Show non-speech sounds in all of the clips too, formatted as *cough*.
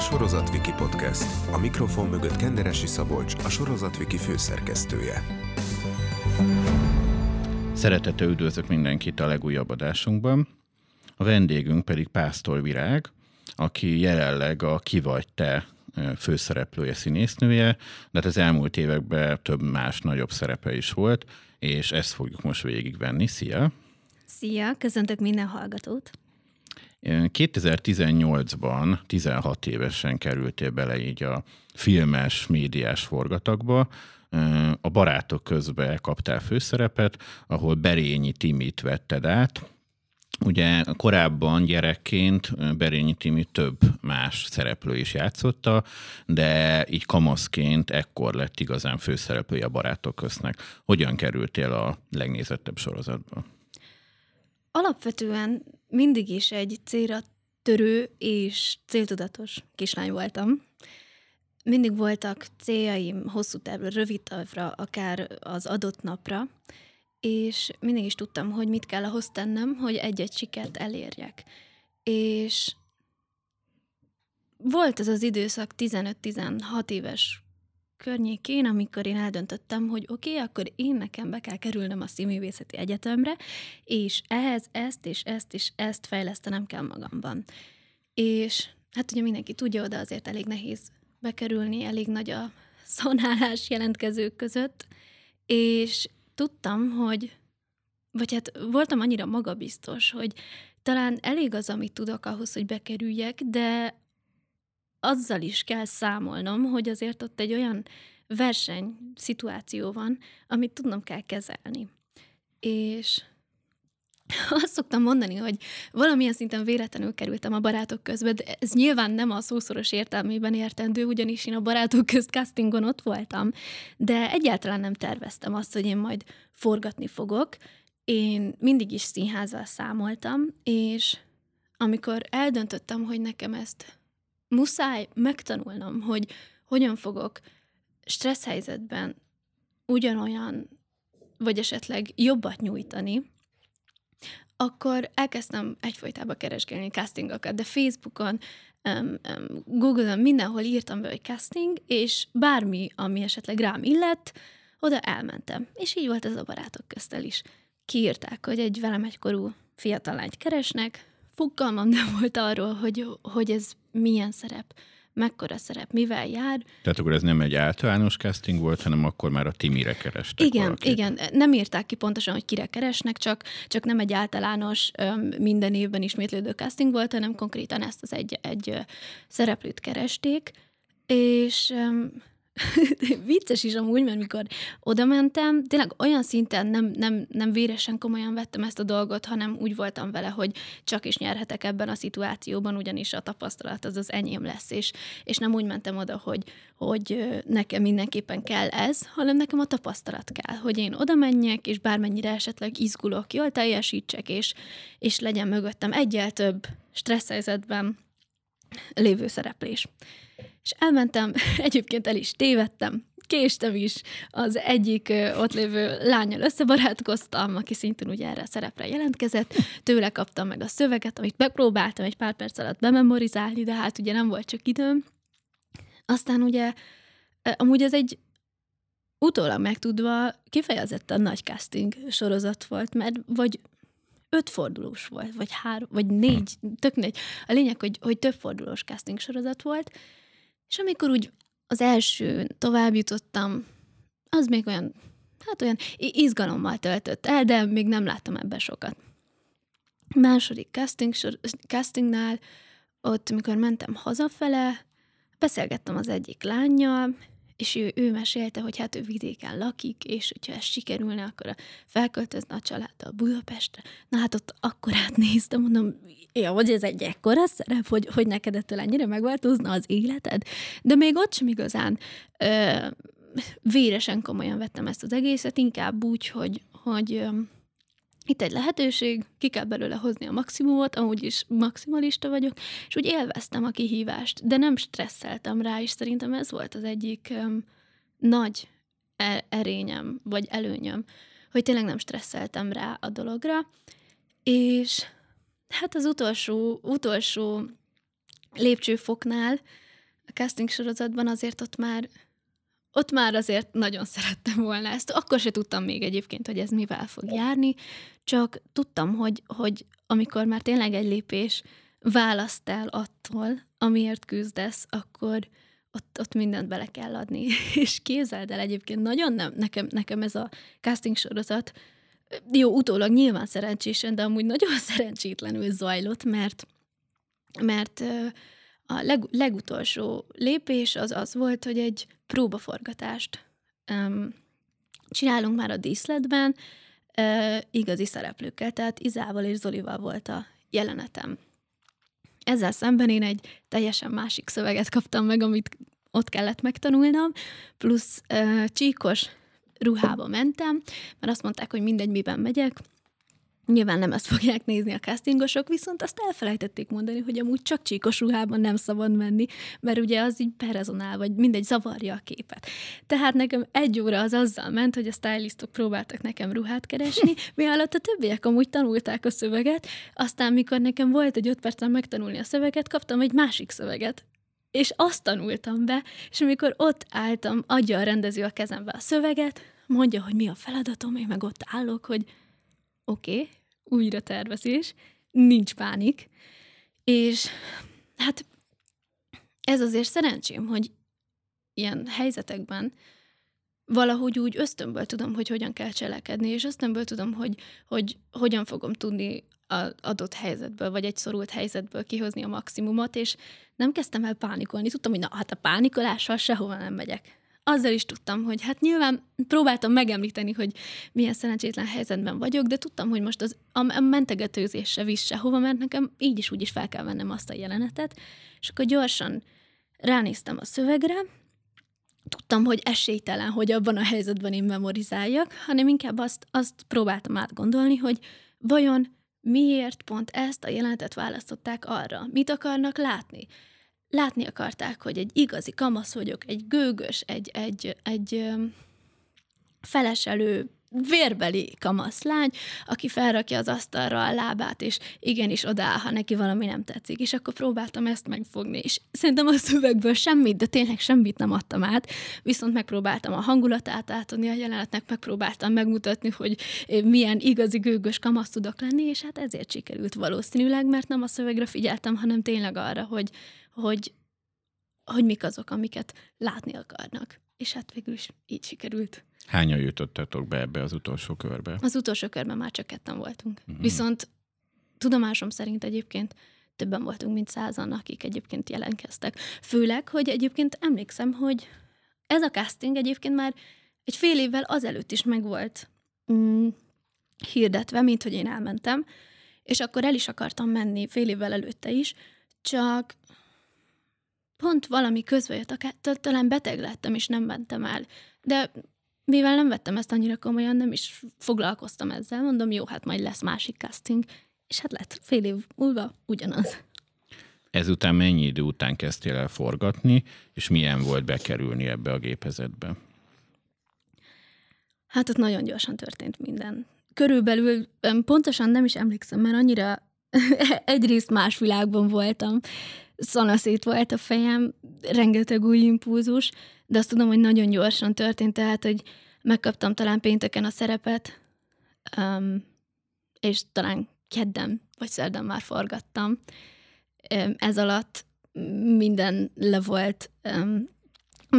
Sorozatviki Podcast. A mikrofon mögött Kenderesi Szabolcs, a Sorozatviki főszerkesztője. Szeretettel üdvözlök mindenkit a legújabb adásunkban. A vendégünk pedig Pásztor Virág, aki jelenleg a Ki vagy te főszereplője, színésznője, de hát az elmúlt években több más nagyobb szerepe is volt, és ezt fogjuk most végigvenni. Szia! Szia, köszöntök minden hallgatót! 2018-ban 16 évesen kerültél bele így a filmes, médiás forgatagba, a barátok közben kaptál főszerepet, ahol Berényi Timit vetted át. Ugye korábban gyerekként Berényi Timi több más szereplő is játszotta, de így kamaszként ekkor lett igazán főszereplője a barátok köznek. Hogyan kerültél a legnézettebb sorozatba? Alapvetően mindig is egy célra törő és céltudatos kislány voltam. Mindig voltak céljaim hosszú távra, rövid távra, akár az adott napra, és mindig is tudtam, hogy mit kell ahhoz tennem, hogy egy-egy sikert elérjek. És volt ez az időszak 15-16 éves környékén, amikor én eldöntöttem, hogy oké, okay, akkor én nekem be kell kerülnöm a színművészeti egyetemre, és ehhez ezt és ezt és ezt fejlesztenem kell magamban. És hát ugye mindenki tudja, oda azért elég nehéz bekerülni, elég nagy a *laughs* szonálás jelentkezők között, és tudtam, hogy, vagy hát voltam annyira magabiztos, hogy talán elég az, amit tudok ahhoz, hogy bekerüljek, de azzal is kell számolnom, hogy azért ott egy olyan verseny szituáció van, amit tudnom kell kezelni. És *laughs* azt szoktam mondani, hogy valamilyen szinten véletlenül kerültem a barátok közbe, de ez nyilván nem a szószoros értelmében értendő, ugyanis én a barátok közt castingon ott voltam, de egyáltalán nem terveztem azt, hogy én majd forgatni fogok. Én mindig is színházzal számoltam, és amikor eldöntöttem, hogy nekem ezt muszáj megtanulnom, hogy hogyan fogok stressz helyzetben ugyanolyan, vagy esetleg jobbat nyújtani, akkor elkezdtem egyfolytában keresgélni castingokat, de Facebookon, um, Google-on mindenhol írtam be, hogy casting, és bármi, ami esetleg rám illett, oda elmentem. És így volt ez a barátok köztel is. Kiírták, hogy egy velem egykorú fiatal lányt keresnek, fogalmam nem volt arról, hogy, hogy ez milyen szerep, mekkora szerep, mivel jár. Tehát akkor ez nem egy általános casting volt, hanem akkor már a Timire kerestek Igen, valakit. igen. Nem írták ki pontosan, hogy kire keresnek, csak, csak nem egy általános minden évben ismétlődő casting volt, hanem konkrétan ezt az egy, egy szereplőt keresték, és *laughs* vicces is amúgy, mert mikor oda mentem, tényleg olyan szinten nem, nem, nem véresen komolyan vettem ezt a dolgot, hanem úgy voltam vele, hogy csak is nyerhetek ebben a szituációban, ugyanis a tapasztalat az az enyém lesz, és, és nem úgy mentem oda, hogy, hogy nekem mindenképpen kell ez, hanem nekem a tapasztalat kell, hogy én oda menjek, és bármennyire esetleg izgulok, jól teljesítsek, és, és legyen mögöttem egyel több stressz helyzetben lévő szereplés. És elmentem, *laughs* egyébként el is tévedtem, késtem is, az egyik ott lévő lányal összebarátkoztam, aki szintén ugye erre a szerepre jelentkezett, tőle kaptam meg a szöveget, amit megpróbáltam egy pár perc alatt bememorizálni, de hát ugye nem volt csak időm. Aztán ugye, amúgy ez egy utólag megtudva kifejezetten nagy casting sorozat volt, mert vagy öt fordulós volt, vagy három, vagy négy, tök négy. A lényeg, hogy, hogy több fordulós casting sorozat volt, és amikor úgy az első tovább jutottam, az még olyan, hát olyan izgalommal töltött el, de még nem láttam ebbe sokat. Második casting, castingnál, ott, amikor mentem hazafele, beszélgettem az egyik lányjal, és ő, ő mesélte, hogy hát ő vidéken lakik, és hogyha ez sikerülne, akkor felköltözne a családdal Budapestre. Na hát ott akkor átnéztem, mondom, ja, hogy ez egy ekkora szerep, hogy, hogy neked ettől ennyire megváltozna az életed. De még ott sem igazán ö, véresen komolyan vettem ezt az egészet, inkább úgy, hogy, hogy itt egy lehetőség, ki kell belőle hozni a maximumot, amúgy is maximalista vagyok, és úgy élveztem a kihívást, de nem stresszeltem rá, és szerintem ez volt az egyik um, nagy e- erényem, vagy előnyöm, hogy tényleg nem stresszeltem rá a dologra, és hát az utolsó, utolsó lépcsőfoknál a casting sorozatban azért ott már ott már azért nagyon szerettem volna ezt. Akkor se tudtam még egyébként, hogy ez mivel fog járni, csak tudtam, hogy, hogy amikor már tényleg egy lépés választ el attól, amiért küzdesz, akkor ott, ott mindent bele kell adni. *laughs* És képzeld el egyébként, nagyon nem, nekem, nekem ez a casting sorozat, jó, utólag nyilván szerencsésen, de amúgy nagyon *laughs* szerencsétlenül zajlott, mert, mert a leg, legutolsó lépés az az volt, hogy egy próbaforgatást um, csinálunk már a díszletben, uh, igazi szereplőkkel, tehát Izával és Zolival volt a jelenetem. Ezzel szemben én egy teljesen másik szöveget kaptam meg, amit ott kellett megtanulnom, plusz uh, csíkos ruhába mentem, mert azt mondták, hogy mindegy, miben megyek, Nyilván nem ezt fogják nézni a castingosok, viszont azt elfelejtették mondani, hogy amúgy csak csíkos ruhában nem szabad menni, mert ugye az így perezonál, vagy mindegy, zavarja a képet. Tehát nekem egy óra az azzal ment, hogy a stylistok próbáltak nekem ruhát keresni, *laughs* mi alatt a többiek amúgy tanulták a szöveget, aztán mikor nekem volt egy öt percen megtanulni a szöveget, kaptam egy másik szöveget, és azt tanultam be, és amikor ott álltam, adja a rendező a kezembe a szöveget, mondja, hogy mi a feladatom, én meg ott állok, hogy oké, okay, újra tervezés, nincs pánik, és hát ez azért szerencsém, hogy ilyen helyzetekben valahogy úgy ösztönből tudom, hogy hogyan kell cselekedni, és ösztönből tudom, hogy, hogy hogyan fogom tudni az adott helyzetből, vagy egy szorult helyzetből kihozni a maximumot, és nem kezdtem el pánikolni. Tudtam, hogy na, hát a pánikolással sehova nem megyek azzal is tudtam, hogy hát nyilván próbáltam megemlíteni, hogy milyen szerencsétlen helyzetben vagyok, de tudtam, hogy most az, a mentegetőzés se visz sehova, mert nekem így is úgy is fel kell vennem azt a jelenetet, és akkor gyorsan ránéztem a szövegre, tudtam, hogy esélytelen, hogy abban a helyzetben én memorizáljak, hanem inkább azt, azt próbáltam átgondolni, hogy vajon miért pont ezt a jelenetet választották arra? Mit akarnak látni? Látni akarták, hogy egy igazi kamasz vagyok, egy gőgös, egy, egy, egy feleselő, vérbeli kamaszlány, aki felrakja az asztalra a lábát, és igenis odáll, ha neki valami nem tetszik. És akkor próbáltam ezt megfogni, és szerintem a szövegből semmit, de tényleg semmit nem adtam át, viszont megpróbáltam a hangulatát átadni a jelenetnek, megpróbáltam megmutatni, hogy milyen igazi gőgös kamasz tudok lenni, és hát ezért sikerült valószínűleg, mert nem a szövegre figyeltem, hanem tényleg arra, hogy, hogy, hogy mik azok, amiket látni akarnak. És hát végül is így sikerült. Hányan jutottatok be ebbe az utolsó körbe? Az utolsó körben már csak ketten voltunk. Mm-hmm. Viszont tudomásom szerint egyébként többen voltunk, mint százan, akik egyébként jelentkeztek. Főleg, hogy egyébként emlékszem, hogy ez a casting egyébként már egy fél évvel azelőtt is megvolt mm, hirdetve, mint hogy én elmentem, és akkor el is akartam menni fél évvel előtte is, csak pont valami közbe jött, akár, talán beteg lettem, és nem mentem el. De mivel nem vettem ezt annyira komolyan, nem is foglalkoztam ezzel, mondom, jó, hát majd lesz másik casting, és hát lett fél év múlva ugyanaz. Ezután mennyi idő után kezdtél el forgatni, és milyen volt bekerülni ebbe a gépezetbe? Hát ott nagyon gyorsan történt minden. Körülbelül pontosan nem is emlékszem, mert annyira *laughs* egyrészt más világban voltam, szanaszét volt a fejem, rengeteg új impulzus, de azt tudom, hogy nagyon gyorsan történt, tehát, hogy megkaptam talán pénteken a szerepet, um, és talán kedden vagy szerdán már forgattam. Ez alatt minden le volt um,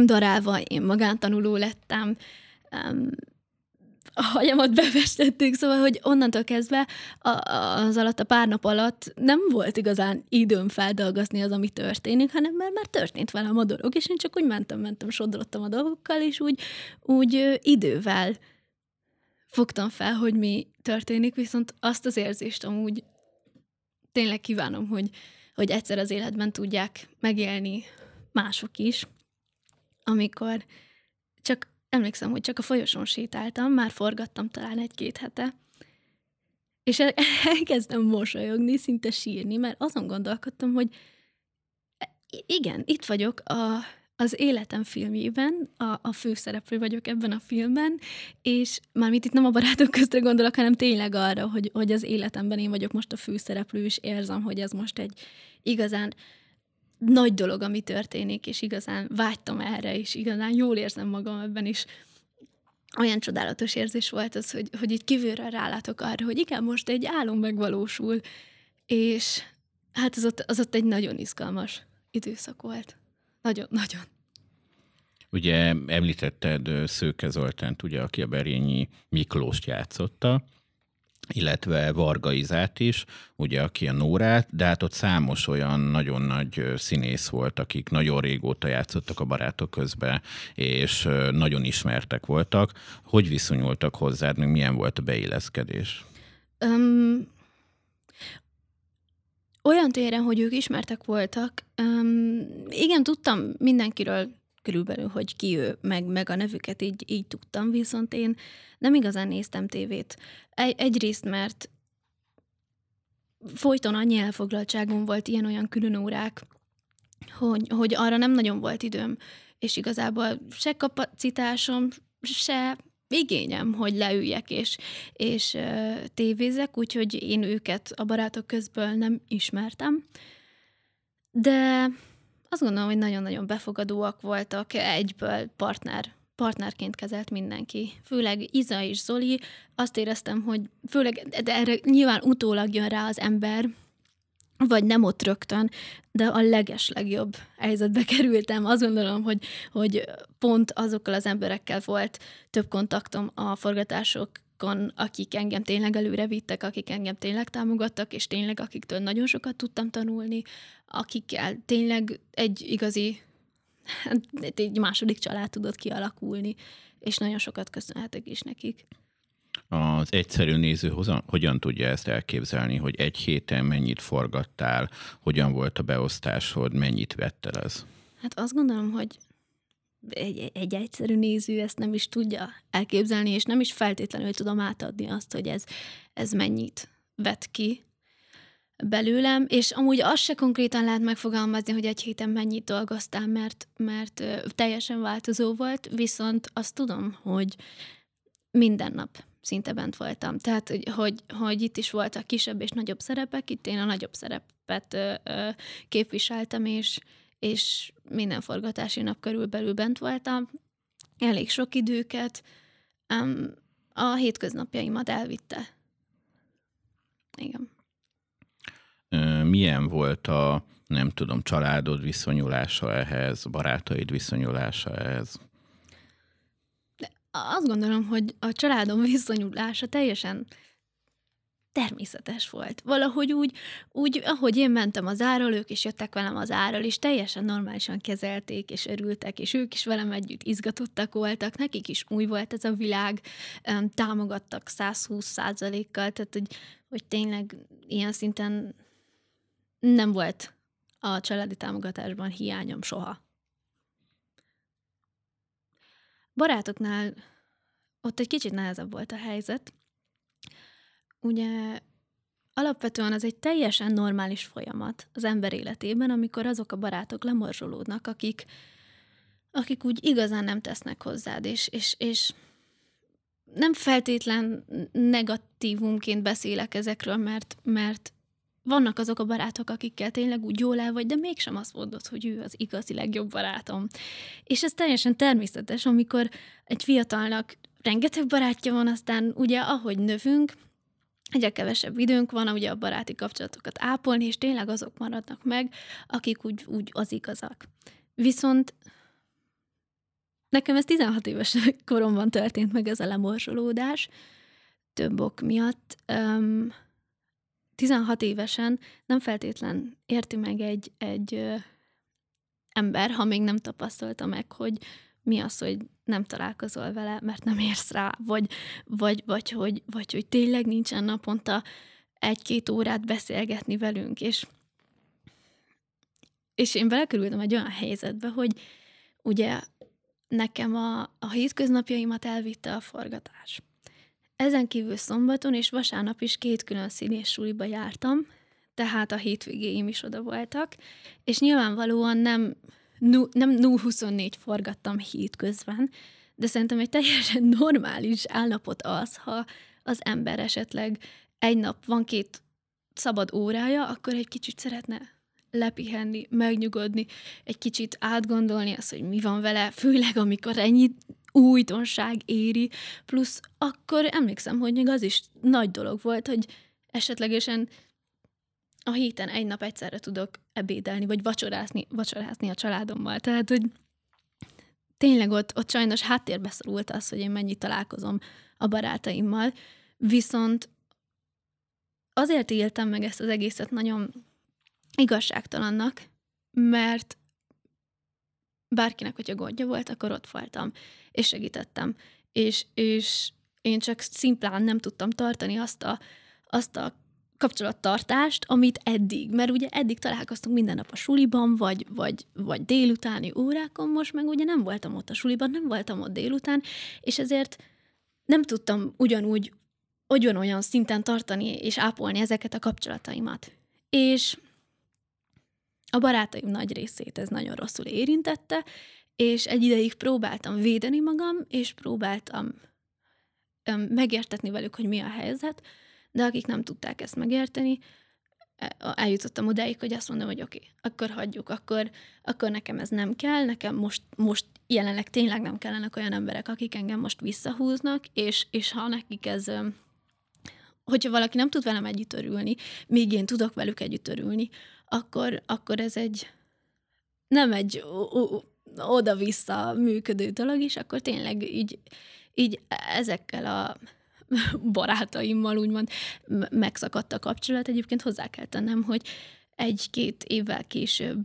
darálva, én magántanuló lettem, um, a hajamat befestették, szóval, hogy onnantól kezdve az alatt a pár nap alatt nem volt igazán időm feldolgozni az, ami történik, hanem már, már történt velem a dolog, és én csak úgy mentem, mentem, sodrottam a dolgokkal, és úgy, úgy idővel fogtam fel, hogy mi történik, viszont azt az érzést amúgy tényleg kívánom, hogy, hogy egyszer az életben tudják megélni mások is, amikor csak emlékszem, hogy csak a folyosón sétáltam, már forgattam talán egy-két hete, és *laughs* elkezdtem mosolyogni, szinte sírni, mert azon gondolkodtam, hogy igen, itt vagyok a, az életem filmjében, a, a főszereplő vagyok ebben a filmben, és mármint itt nem a barátok köztre gondolok, hanem tényleg arra, hogy, hogy az életemben én vagyok most a főszereplő, és érzem, hogy ez most egy igazán nagy dolog, ami történik, és igazán vágytam erre, és igazán jól érzem magam ebben is. Olyan csodálatos érzés volt az, hogy, hogy így kívülről rálátok arra, hogy igen, most egy álom megvalósul, és hát az ott, az ott egy nagyon izgalmas időszak volt. Nagyon-nagyon. Ugye említetted Szőke Zoltánt, ugye, aki a Berényi Miklóst játszotta, illetve Varga Izát is, ugye, aki a Nórát, de hát ott számos olyan nagyon nagy színész volt, akik nagyon régóta játszottak a barátok közben, és nagyon ismertek voltak. Hogy viszonyultak hozzád, meg milyen volt a beilleszkedés? Um, olyan téren, hogy ők ismertek voltak, um, igen, tudtam mindenkiről körülbelül, hogy ki ő, meg, meg a nevüket így, így tudtam, viszont én nem igazán néztem tévét. Egy, egyrészt, mert folyton annyi elfoglaltságom volt ilyen-olyan külön órák, hogy, hogy arra nem nagyon volt időm, és igazából se kapacitásom, se igényem, hogy leüljek és, és uh, tévézek, úgyhogy én őket a barátok közből nem ismertem. De azt gondolom, hogy nagyon-nagyon befogadóak voltak, egyből partner partnerként kezelt mindenki. Főleg Iza és Zoli, azt éreztem, hogy főleg, de erre nyilván utólag jön rá az ember, vagy nem ott rögtön, de a leges legjobb helyzetbe *laughs* kerültem. Azt gondolom, hogy, hogy pont azokkal az emberekkel volt több kontaktom a forgatásokon, akik engem tényleg előre vittek, akik engem tényleg támogattak, és tényleg akiktől nagyon sokat tudtam tanulni, akikkel tényleg egy igazi, hát egy második család tudott kialakulni, és nagyon sokat köszönhetek is nekik. Az egyszerű néző hogyan, hogyan tudja ezt elképzelni, hogy egy héten mennyit forgattál, hogyan volt a beosztásod, mennyit vettel ez? Hát azt gondolom, hogy egy, egy egyszerű néző ezt nem is tudja elképzelni, és nem is feltétlenül tudom átadni azt, hogy ez, ez mennyit vet ki belőlem, és amúgy azt se konkrétan lehet megfogalmazni, hogy egy héten mennyit dolgoztál, mert, mert teljesen változó volt, viszont azt tudom, hogy minden nap szinte bent voltam. Tehát, hogy, hogy, hogy itt is voltak kisebb és nagyobb szerepek, itt én a nagyobb szerepet ö, ö, képviseltem, és, és minden forgatási nap körülbelül bent voltam. Elég sok időket. A hétköznapjaimat elvitte. Igen milyen volt a, nem tudom, családod viszonyulása ehhez, barátaid viszonyulása ehhez? De azt gondolom, hogy a családom *laughs* viszonyulása teljesen természetes volt. Valahogy úgy, úgy, ahogy én mentem az árral, ők is jöttek velem az árral, és teljesen normálisan kezelték, és örültek, és ők is velem együtt izgatottak voltak, nekik is új volt ez a világ, támogattak 120 százalékkal, tehát hogy, hogy tényleg ilyen szinten nem volt a családi támogatásban hiányom soha. Barátoknál ott egy kicsit nehezebb volt a helyzet. Ugye alapvetően az egy teljesen normális folyamat az ember életében, amikor azok a barátok lemorzsolódnak, akik, akik úgy igazán nem tesznek hozzád, és, és, és nem feltétlen negatívumként beszélek ezekről, mert, mert vannak azok a barátok, akikkel tényleg úgy jól el vagy, de mégsem azt mondod, hogy ő az igazi legjobb barátom. És ez teljesen természetes, amikor egy fiatalnak rengeteg barátja van, aztán ugye ahogy növünk, egyre kevesebb időnk van, ugye a baráti kapcsolatokat ápolni, és tényleg azok maradnak meg, akik úgy, úgy az igazak. Viszont nekem ez 16 éves *laughs* koromban történt meg ez a lemorzsolódás, több ok miatt. Um, 16 évesen nem feltétlen érti meg egy, egy ö, ember, ha még nem tapasztalta meg, hogy mi az, hogy nem találkozol vele, mert nem érsz rá, vagy, vagy, vagy, hogy, vagy hogy tényleg nincsen naponta egy-két órát beszélgetni velünk, és, és én belekerültem egy olyan helyzetbe, hogy ugye nekem a, a hétköznapjaimat elvitte a forgatás. Ezen kívül szombaton és vasárnap is két külön színés suliba jártam, tehát a hétvégéim is oda voltak, és nyilvánvalóan nem, nem 0-24 forgattam hétközben, de szerintem egy teljesen *laughs* normális állapot az, ha az ember esetleg egy nap van két szabad órája, akkor egy kicsit szeretne lepihenni, megnyugodni, egy kicsit átgondolni azt, hogy mi van vele, főleg amikor ennyi újdonság éri, plusz akkor emlékszem, hogy még az is nagy dolog volt, hogy esetlegesen a héten egy nap egyszerre tudok ebédelni, vagy vacsorázni, vacsorázni a családommal. Tehát, hogy tényleg ott, ott sajnos háttérbe szorult az, hogy én mennyit találkozom a barátaimmal, viszont azért éltem meg ezt az egészet nagyon igazságtalannak, mert bárkinek, hogyha gondja volt, akkor ott voltam, és segítettem. És, és én csak szimplán nem tudtam tartani azt a, azt a kapcsolattartást, amit eddig, mert ugye eddig találkoztunk minden nap a suliban, vagy, vagy, vagy délutáni órákon, most meg ugye nem voltam ott a suliban, nem voltam ott délután, és ezért nem tudtam ugyanúgy olyan szinten tartani és ápolni ezeket a kapcsolataimat. És a barátaim nagy részét ez nagyon rosszul érintette, és egy ideig próbáltam védeni magam, és próbáltam megértetni velük, hogy mi a helyzet, de akik nem tudták ezt megérteni, e, eljutottam odáig, hogy azt mondom, hogy oké, okay, akkor hagyjuk, akkor, akkor nekem ez nem kell, nekem most, most jelenleg tényleg nem kellenek olyan emberek, akik engem most visszahúznak, és, és ha nekik ez, hogyha valaki nem tud velem együtt örülni, még én tudok velük együtt örülni, akkor, akkor ez egy nem egy oda-vissza működő dolog, és akkor tényleg így, így ezekkel a *laughs* barátaimmal úgymond megszakadt a kapcsolat. Egyébként hozzá kell tennem, hogy egy-két évvel később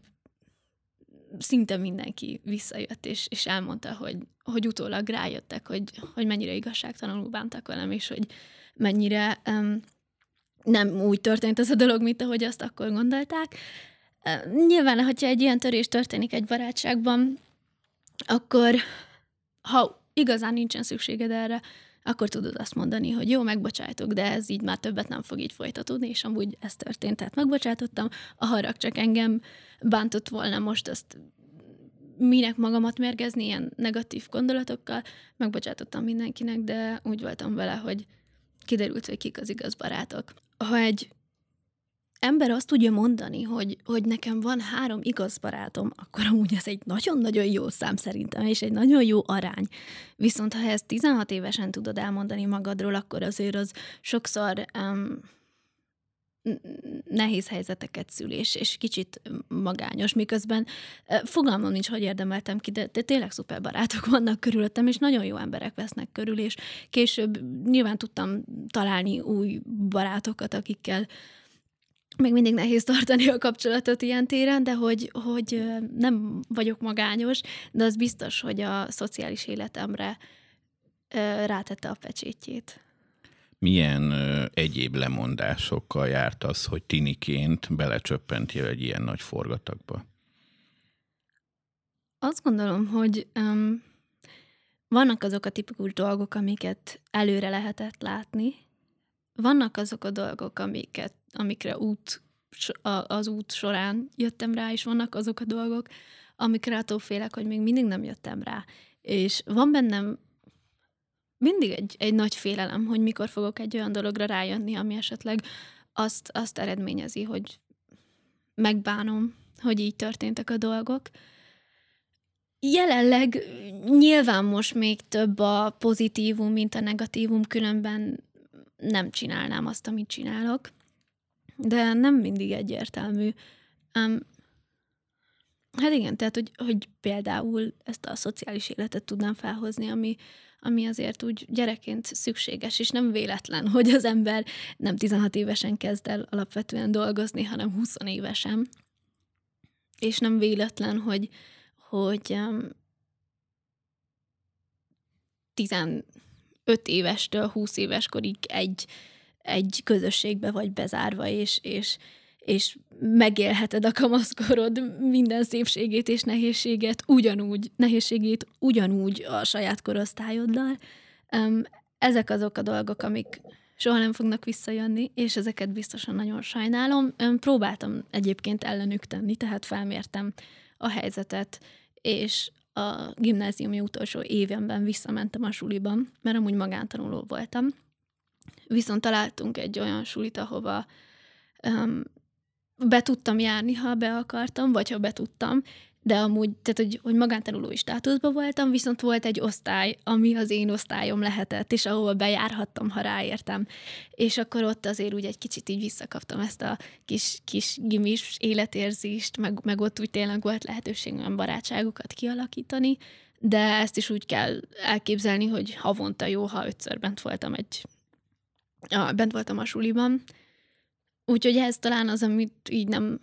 szinte mindenki visszajött, és, és elmondta, hogy, hogy utólag rájöttek, hogy, hogy mennyire igazságtalanul bántak velem, és hogy mennyire um, nem úgy történt ez a dolog, mint ahogy azt akkor gondolták. Nyilván, hogyha egy ilyen törés történik egy barátságban, akkor ha igazán nincsen szükséged erre, akkor tudod azt mondani, hogy jó, megbocsájtok, de ez így már többet nem fog így folytatódni, és amúgy ez történt, tehát megbocsátottam, a harag csak engem bántott volna most ezt minek magamat mérgezni ilyen negatív gondolatokkal, megbocsátottam mindenkinek, de úgy voltam vele, hogy kiderült, hogy kik az igaz barátok. Ha egy ember azt tudja mondani, hogy, hogy nekem van három igaz barátom, akkor amúgy ez egy nagyon-nagyon jó szám szerintem, és egy nagyon jó arány. Viszont ha ezt 16 évesen tudod elmondani magadról, akkor azért az sokszor um, nehéz helyzeteket szül, és, és kicsit magányos, miközben fogalmam nincs, hogy érdemeltem ki, de, de tényleg szuper barátok *laughs* vannak körülöttem, és nagyon jó emberek vesznek körül, és később nyilván tudtam találni új barátokat, akikkel még mindig nehéz tartani a kapcsolatot ilyen téren, de hogy, hogy nem vagyok magányos, de az biztos, hogy a szociális életemre rátette a pecsétjét. Milyen ö, egyéb lemondásokkal járt az, hogy tiniként belecsöppentél egy ilyen nagy forgatagba? Azt gondolom, hogy um, vannak azok a tipikus dolgok, amiket előre lehetett látni, vannak azok a dolgok, amiket, amikre út, az út során jöttem rá, és vannak azok a dolgok, amikre attól félek, hogy még mindig nem jöttem rá. És van bennem mindig egy, egy nagy félelem, hogy mikor fogok egy olyan dologra rájönni, ami esetleg azt, azt eredményezi, hogy megbánom, hogy így történtek a dolgok. Jelenleg nyilván most még több a pozitívum, mint a negatívum, különben nem csinálnám azt, amit csinálok. De nem mindig egyértelmű. Um, hát igen, tehát, hogy, hogy például ezt a szociális életet tudnám felhozni, ami, ami azért úgy gyerekként szükséges, és nem véletlen, *laughs* hogy az ember nem 16 évesen kezd el alapvetően dolgozni, hanem 20 évesen. És nem véletlen, hogy, hogy um, 15 évestől 20 éveskorig egy, egy közösségbe vagy bezárva, és, és, és megélheted a kamaszkorod minden szépségét és nehézséget ugyanúgy, nehézségét ugyanúgy a saját korosztályoddal. Ezek azok a dolgok, amik soha nem fognak visszajönni, és ezeket biztosan nagyon sajnálom. Próbáltam egyébként ellenük tenni, tehát felmértem a helyzetet, és a gimnáziumi utolsó évemben visszamentem a suliban, mert amúgy magántanuló voltam. Viszont találtunk egy olyan sulit, ahova um, be tudtam járni, ha be akartam, vagy ha be tudtam, de amúgy, tehát hogy, hogy magántanulói státuszban voltam, viszont volt egy osztály, ami az én osztályom lehetett, és ahol bejárhattam, ha ráértem. És akkor ott azért úgy egy kicsit így visszakaptam ezt a kis, kis gimis életérzést, meg, meg ott úgy tényleg volt lehetőség olyan barátságokat kialakítani, de ezt is úgy kell elképzelni, hogy havonta jó, ha ötször bent voltam egy, a, bent voltam a suliban. Úgyhogy ez talán az, amit így nem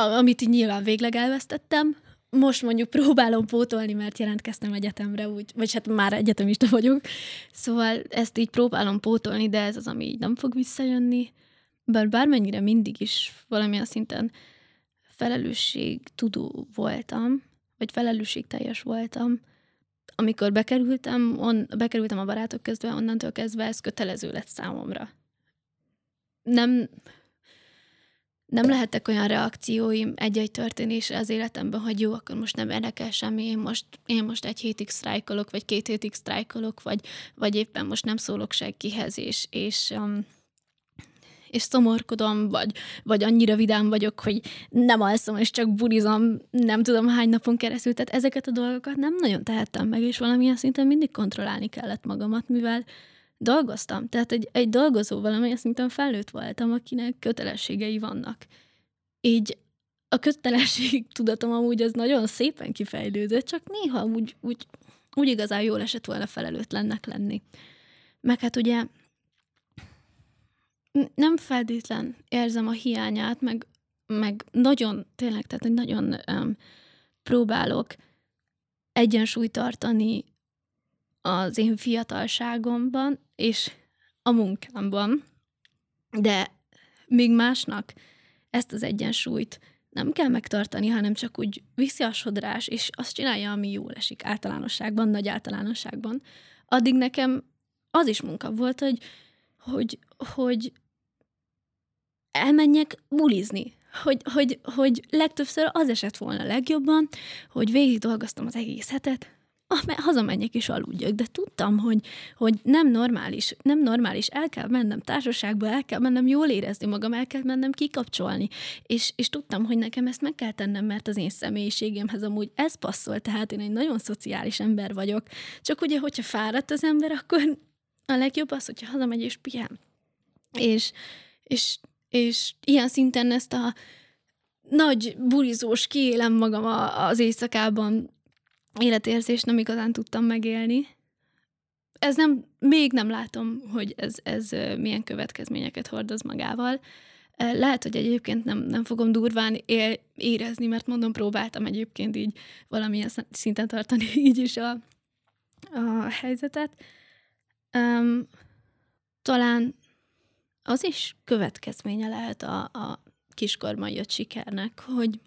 amit így nyilván végleg elvesztettem. Most mondjuk próbálom pótolni, mert jelentkeztem egyetemre, úgy, vagy hát már egyetemista vagyok. Szóval ezt így próbálom pótolni, de ez az, ami így nem fog visszajönni. Bár bármennyire mindig is valamilyen szinten felelősség tudó voltam, vagy felelősségteljes voltam, amikor bekerültem, on, bekerültem a barátok közben, onnantól kezdve ez kötelező lett számomra. Nem, nem lehettek olyan reakcióim egy-egy történésre az életemben, hogy jó, akkor most nem érdekel semmi, én most, én most egy hétig sztrájkolok, vagy két hétig sztrájkolok, vagy, vagy éppen most nem szólok senkihez, és, és, um, és szomorkodom, vagy, vagy annyira vidám vagyok, hogy nem alszom, és csak burizom nem tudom hány napon keresztül. Tehát ezeket a dolgokat nem nagyon tehettem meg, és valamilyen szinten mindig kontrollálni kellett magamat, mivel dolgoztam. Tehát egy, egy dolgozó valamilyen szinten felnőtt voltam, akinek kötelességei vannak. Így a kötelesség *laughs* tudatom amúgy az nagyon szépen kifejlődött, csak néha úgy, úgy, úgy igazán jól esett volna felelőtlennek lenni. Meg hát ugye nem feltétlen érzem a hiányát, meg, meg nagyon, tényleg, tehát nagyon um, próbálok egyensúlyt tartani az én fiatalságomban és a munkámban, de még másnak ezt az egyensúlyt nem kell megtartani, hanem csak úgy viszi a sodrás, és azt csinálja, ami jól esik általánosságban, nagy általánosságban. Addig nekem az is munka volt, hogy, hogy, hogy elmenjek bulizni. Hogy, hogy, hogy legtöbbször az esett volna legjobban, hogy végig dolgoztam az egész hetet, hazamenjek és aludjak, de tudtam, hogy, hogy nem normális, nem normális, el kell mennem társaságba, el kell mennem jól érezni magam, el kell mennem kikapcsolni, és, és tudtam, hogy nekem ezt meg kell tennem, mert az én személyiségemhez amúgy ez passzol, tehát én egy nagyon szociális ember vagyok, csak ugye, hogyha fáradt az ember, akkor a legjobb az, hogyha hazamegy és pihen. És, és, és ilyen szinten ezt a nagy burizós kiélem magam az éjszakában életérzést nem igazán tudtam megélni. Ez nem, még nem látom, hogy ez, ez milyen következményeket hordoz magával. Lehet, hogy egyébként nem, nem fogom durván él, érezni, mert mondom, próbáltam egyébként így valamilyen szinten tartani *laughs* így is a, a helyzetet. Um, talán az is következménye lehet a, a kiskorban jött sikernek, hogy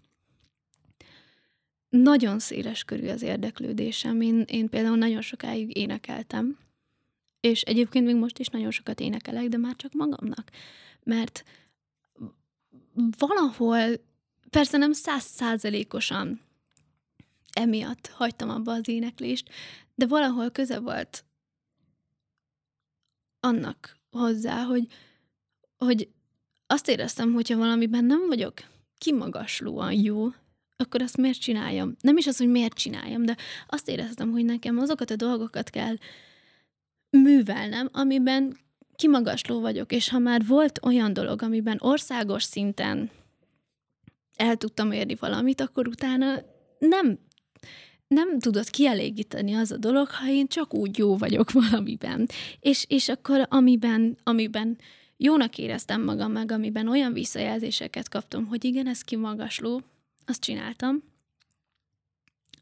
nagyon széles körű az érdeklődésem. Én, én például nagyon sokáig énekeltem, és egyébként még most is nagyon sokat énekelek, de már csak magamnak. Mert valahol, persze nem százszázalékosan emiatt hagytam abba az éneklést, de valahol köze volt annak hozzá, hogy, hogy azt éreztem, hogyha valamiben nem vagyok kimagaslóan jó, akkor azt miért csináljam? Nem is az, hogy miért csináljam, de azt éreztem, hogy nekem azokat a dolgokat kell művelnem, amiben kimagasló vagyok, és ha már volt olyan dolog, amiben országos szinten el tudtam érni valamit, akkor utána nem, nem tudott kielégíteni az a dolog, ha én csak úgy jó vagyok *laughs* valamiben. És, és akkor amiben, amiben jónak éreztem magam meg, amiben olyan visszajelzéseket kaptam, hogy igen, ez kimagasló, azt csináltam,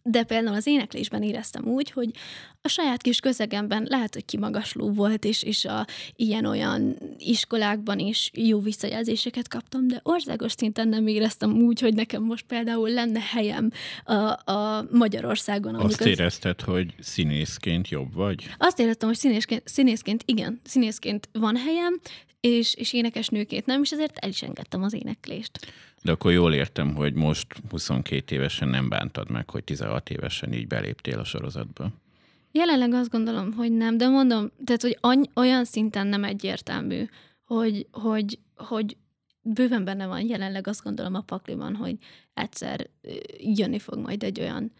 de például az éneklésben éreztem úgy, hogy a saját kis közegemben lehet, hogy kimagasló volt, és, és a ilyen-olyan iskolákban is jó visszajelzéseket kaptam, de országos szinten nem éreztem úgy, hogy nekem most például lenne helyem a, a Magyarországon. Azt érezted, az... hogy színészként jobb vagy? Azt éreztem, hogy színészként, színészként igen, színészként van helyem, és, és énekesnőként nem, és ezért el is engedtem az éneklést. De akkor jól értem, hogy most 22 évesen nem bántad meg, hogy 16 évesen így beléptél a sorozatba. Jelenleg azt gondolom, hogy nem, de mondom, tehát, hogy any- olyan szinten nem egyértelmű, hogy, hogy, hogy bőven benne van jelenleg azt gondolom a pakliban, hogy egyszer jönni fog majd egy olyan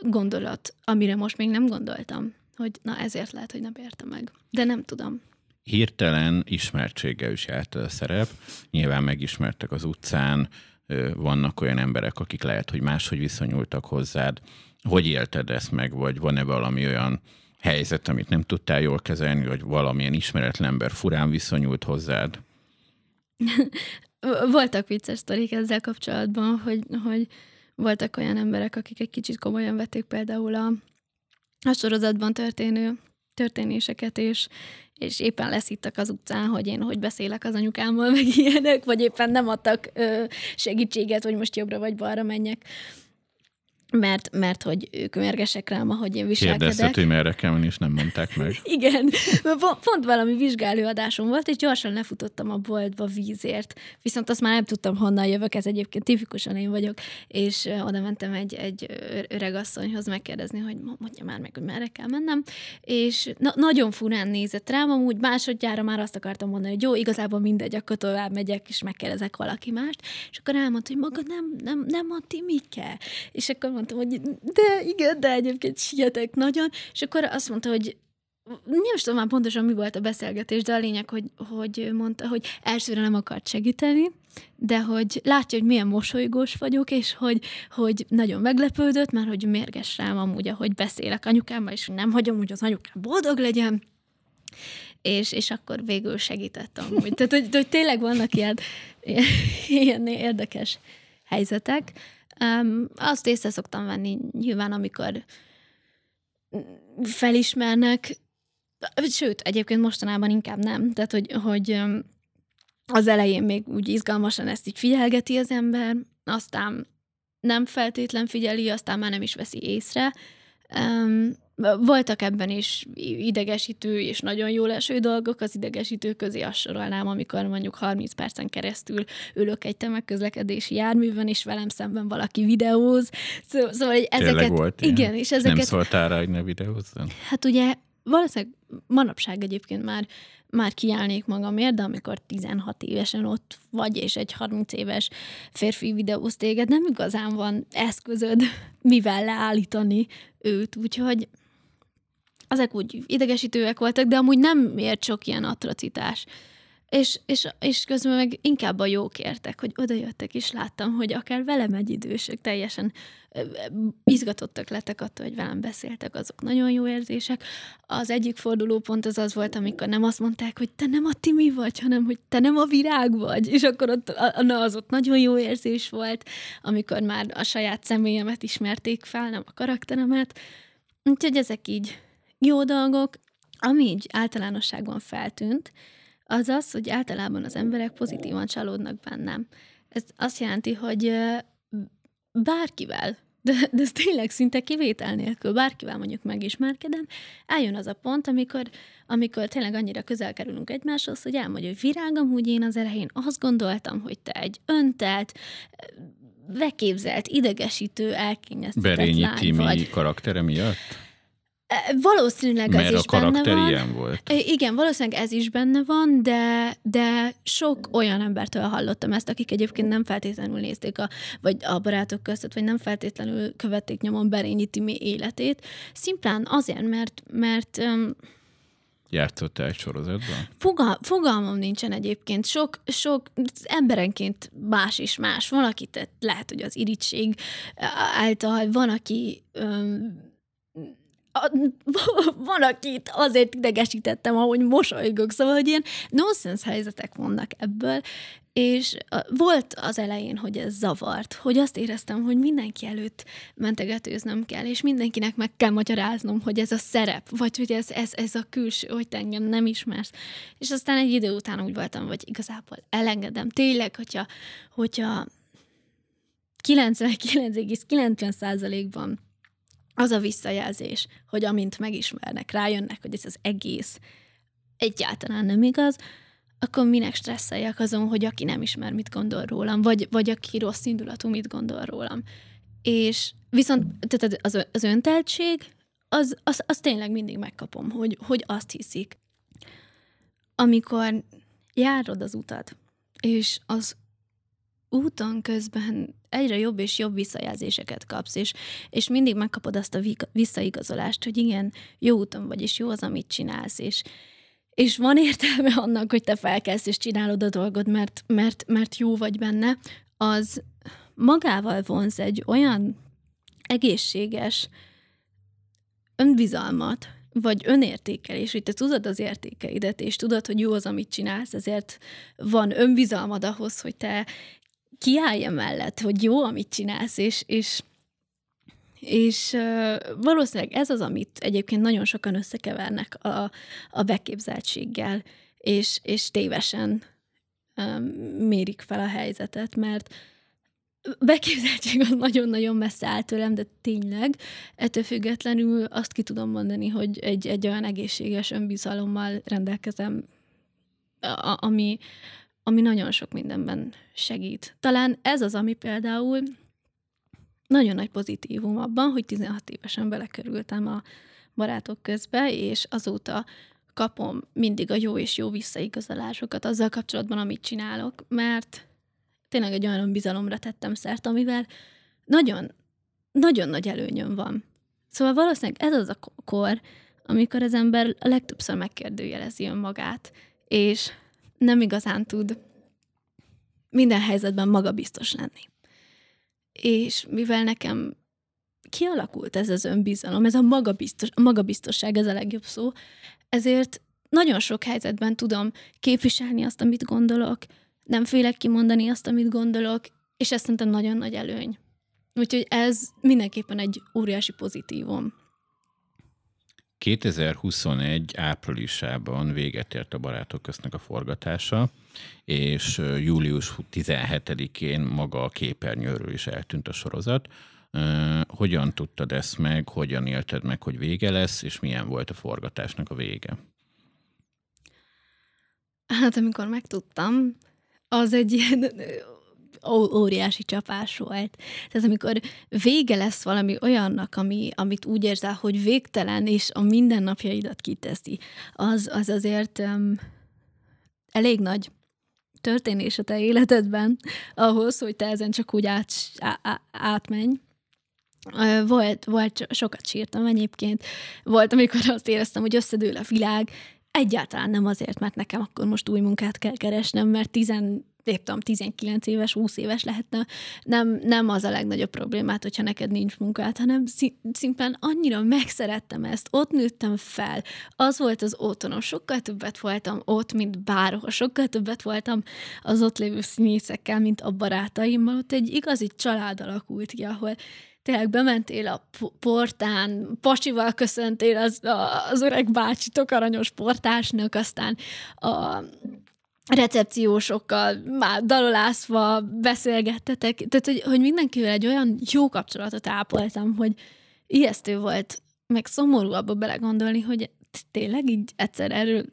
gondolat, amire most még nem gondoltam, hogy na ezért lehet, hogy nem értem meg. De nem tudom. Hirtelen ismertséggel is járt a szerep. Nyilván megismertek az utcán, vannak olyan emberek, akik lehet, hogy máshogy viszonyultak hozzád. Hogy élted ezt meg, vagy van-e valami olyan helyzet, amit nem tudtál jól kezelni, vagy valamilyen ismeretlen ember furán viszonyult hozzád? *laughs* Voltak vicces sztorik ezzel kapcsolatban, hogy, hogy voltak olyan emberek, akik egy kicsit komolyan vették például a, a sorozatban történő történéseket, és, és éppen leszittak az utcán, hogy én hogy beszélek az anyukámmal, *laughs* meg ilyenek, vagy éppen nem adtak ö, segítséget, hogy most jobbra vagy balra menjek mert, mert hogy ők mérgesek rám, ahogy én viselkedek. Kérdezted, hogy merre kell menni, és nem mondták meg. *laughs* Igen, pont valami vizsgálóadásom volt, és gyorsan lefutottam a boltba vízért. Viszont azt már nem tudtam, honnan jövök, ez egyébként tipikusan én vagyok, és oda mentem egy, egy öreg asszonyhoz megkérdezni, hogy mondja már meg, hogy merre kell mennem, és na- nagyon furán nézett rám, amúgy másodjára már azt akartam mondani, hogy jó, igazából mindegy, akkor tovább megyek, és megkérdezek valaki mást, és akkor elmondta, hogy maga nem, nem, nem a Timike. És akkor mondtam, hogy de igen, de egyébként sietek nagyon, és akkor azt mondta, hogy nem is tudom már pontosan mi volt a beszélgetés, de a lényeg, hogy, hogy mondta, hogy elsőre nem akart segíteni, de hogy látja, hogy milyen mosolygós vagyok, és hogy, hogy nagyon meglepődött, mert hogy mérges rám amúgy, ahogy beszélek anyukámmal, és nem hagyom, hogy az anyukám boldog legyen, és, és akkor végül segítettem amúgy. Tehát, hogy, hogy tényleg vannak ilyen, ilyen érdekes helyzetek. Um, azt észre szoktam venni nyilván, amikor felismernek, sőt, egyébként mostanában inkább nem. Tehát, hogy, hogy az elején még úgy izgalmasan ezt így figyelgeti az ember, aztán nem feltétlen figyeli, aztán már nem is veszi észre. Um, voltak ebben is idegesítő és nagyon jól eső dolgok, az idegesítő közé azt sorolnám, amikor mondjuk 30 percen keresztül ülök egy tömegközlekedési járművön, és velem szemben valaki videóz. Szóval, szóval hogy ezeket... Tényleg volt ilyen? Igen, és ezeket... Nem szóltál rá, hogy ne videózzon? Hát ugye valószínűleg manapság egyébként már már kiállnék magamért, de amikor 16 évesen ott vagy, és egy 30 éves férfi videóz téged, nem igazán van eszközöd, mivel leállítani őt, úgyhogy ezek úgy idegesítőek voltak, de amúgy nem ért sok ilyen atrocitás. És, és, és közben meg inkább a jók értek, hogy oda jöttek, és láttam, hogy akár velem egy idősök teljesen izgatottak lettek attól, hogy velem beszéltek, azok nagyon jó érzések. Az egyik fordulópont az az volt, amikor nem azt mondták, hogy te nem a Timi vagy, hanem hogy te nem a virág vagy, és akkor ott, na, az ott nagyon jó érzés volt, amikor már a saját személyemet ismerték fel, nem a karakteremet. Úgyhogy ezek így jó dolgok, ami így általánosságban feltűnt, az az, hogy általában az emberek pozitívan csalódnak bennem. Ez azt jelenti, hogy bárkivel, de, de ez tényleg szinte kivétel nélkül, bárkivel mondjuk megismerkedem, eljön az a pont, amikor, amikor tényleg annyira közel kerülünk egymáshoz, hogy elmondja, hogy virágom, hogy én az elején azt gondoltam, hogy te egy öntelt, beképzelt, idegesítő, elkényeztetett Berényi lány Timi vagy. karaktere miatt? Valószínűleg Mert ez a is benne karakter van. ilyen volt. Igen, valószínűleg ez is benne van, de, de sok olyan embertől hallottam ezt, akik egyébként nem feltétlenül nézték, a, vagy a barátok között, vagy nem feltétlenül követték nyomon Berényi Timi életét. Szimplán azért, mert, mert Játszott egy sorozatban? Fogal, fogalmam nincsen egyébként. Sok, sok emberenként más is más. Van, akit lehet, hogy az irítség által, van, aki um, *laughs* van, akit azért idegesítettem, ahogy mosolygok, szóval, hogy ilyen nonsense helyzetek vannak ebből, és volt az elején, hogy ez zavart, hogy azt éreztem, hogy mindenki előtt mentegetőznem kell, és mindenkinek meg kell magyaráznom, hogy ez a szerep, vagy hogy ez, ez, ez a külső, hogy te engem nem ismersz. És aztán egy idő után úgy voltam, hogy igazából elengedem. Tényleg, hogyha, hogyha 99,90%-ban az a visszajelzés, hogy amint megismernek, rájönnek, hogy ez az egész egyáltalán nem igaz, akkor minek stresszeljek azon, hogy aki nem ismer, mit gondol rólam, vagy, vagy aki rossz indulatú, mit gondol rólam. És viszont tehát az, az önteltség, az, az, az tényleg mindig megkapom, hogy, hogy azt hiszik. Amikor járod az utat, és az úton közben egyre jobb és jobb visszajelzéseket kapsz, és, és mindig megkapod azt a visszaigazolást, hogy igen, jó úton vagy, és jó az, amit csinálsz, és, és van értelme *laughs* annak, hogy te felkelsz és csinálod a dolgod, mert, mert, mert jó vagy benne, az magával vonz egy olyan egészséges önbizalmat, vagy önértékelés, hogy te tudod az értékeidet, és tudod, hogy jó az, amit csinálsz, ezért van önbizalmad ahhoz, hogy te kiállj mellett, hogy jó, amit csinálsz, és, és, és valószínűleg ez az, amit egyébként nagyon sokan összekevernek a, a beképzeltséggel, és, és tévesen mérik fel a helyzetet, mert beképzeltség az nagyon-nagyon messze áll tőlem, de tényleg ettől függetlenül azt ki tudom mondani, hogy egy, egy olyan egészséges önbizalommal rendelkezem, a, ami, ami nagyon sok mindenben segít. Talán ez az, ami például nagyon nagy pozitívum abban, hogy 16 évesen belekerültem a barátok közbe, és azóta kapom mindig a jó és jó visszaigazolásokat azzal kapcsolatban, amit csinálok, mert tényleg egy olyan bizalomra tettem szert, amivel nagyon, nagyon nagy előnyöm van. Szóval valószínűleg ez az a kor, amikor az ember a legtöbbször megkérdőjelezi önmagát, és nem igazán tud minden helyzetben magabiztos lenni. És mivel nekem kialakult ez az önbizalom, ez a, magabiztos, magabiztosság, ez a legjobb szó, ezért nagyon sok helyzetben tudom képviselni azt, amit gondolok, nem félek kimondani azt, amit gondolok, és ez szerintem nagyon nagy előny. Úgyhogy ez mindenképpen egy óriási pozitívum. 2021 áprilisában véget ért a Barátok köztnek a forgatása, és július 17-én maga a képernyőről is eltűnt a sorozat. Hogyan tudtad ezt meg, hogyan élted meg, hogy vége lesz, és milyen volt a forgatásnak a vége? Hát amikor megtudtam, az egy ilyen óriási csapás volt. Tehát amikor vége lesz valami olyannak, ami, amit úgy érzel, hogy végtelen, és a mindennapjaidat kiteszi, az, az azért um, elég nagy történés a te életedben ahhoz, hogy te ezen csak úgy át, á, átmenj. Volt, volt, sokat sírtam egyébként. Volt, amikor azt éreztem, hogy összedől a világ, egyáltalán nem azért, mert nekem akkor most új munkát kell keresnem, mert tizen nem tudom, 19 éves, 20 éves lehetne, nem, nem az a legnagyobb problémát, hogyha neked nincs munkát, hanem szimplán annyira megszerettem ezt, ott nőttem fel, az volt az otthonom, sokkal többet voltam ott, mint bárhol, sokkal többet voltam az ott lévő színészekkel, mint a barátaimmal, ott egy igazi család alakult ki, ahol tényleg bementél a portán, pasival köszöntél az, az öreg bácsitok aranyos portásnak, aztán a recepciósokkal már dalolászva beszélgettetek, tehát hogy, hogy mindenkivel egy olyan jó kapcsolatot ápoltam, hogy ijesztő volt, meg szomorú abba belegondolni, hogy tényleg így egyszer erről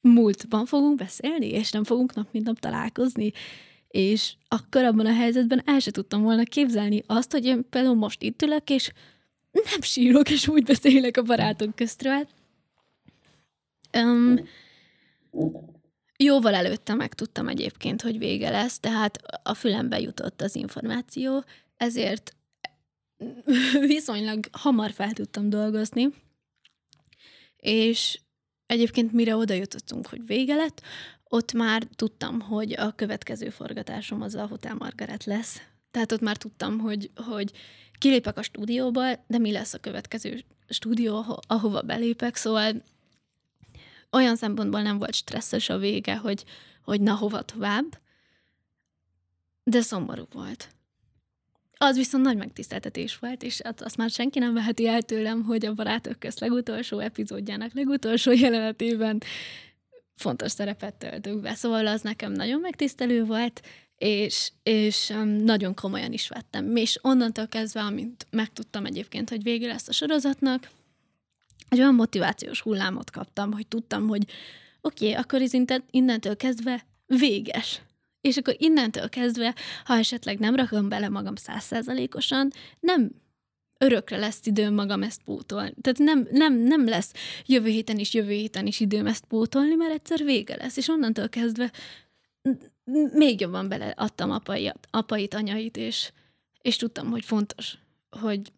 múltban fogunk beszélni, és nem fogunk nap mint nap találkozni, és akkor abban a helyzetben el se tudtam volna képzelni azt, hogy én például most itt ülök, és nem sírok, és úgy beszélek a barátok köztről. Um, Jóval előtte megtudtam egyébként, hogy vége lesz, tehát a fülembe jutott az információ, ezért *laughs* viszonylag hamar fel tudtam dolgozni, és egyébként mire oda jutottunk, hogy vége lett, ott már tudtam, hogy a következő forgatásom az a Hotel Margaret lesz. Tehát ott már tudtam, hogy, hogy kilépek a stúdióba, de mi lesz a következő stúdió, ahova belépek, szóval olyan szempontból nem volt stresszes a vége, hogy, hogy na hova tovább, de szomorú volt. Az viszont nagy megtiszteltetés volt, és hát azt már senki nem veheti el tőlem, hogy a Barátok közt legutolsó epizódjának legutolsó jelenetében fontos szerepet töltünk be. Szóval az nekem nagyon megtisztelő volt, és, és nagyon komolyan is vettem. És onnantól kezdve, amint megtudtam egyébként, hogy vége lesz a sorozatnak, egy olyan motivációs hullámot kaptam, hogy tudtam, hogy oké, okay, akkor ez innentől kezdve véges. És akkor innentől kezdve, ha esetleg nem rakom bele magam százszerzalékosan, nem örökre lesz időm magam ezt pótolni. Tehát nem, nem, nem lesz jövő héten is, jövő héten is időm ezt pótolni, mert egyszer vége lesz. És onnantól kezdve még jobban beleadtam apai, apait, anyait, és, és tudtam, hogy fontos, hogy,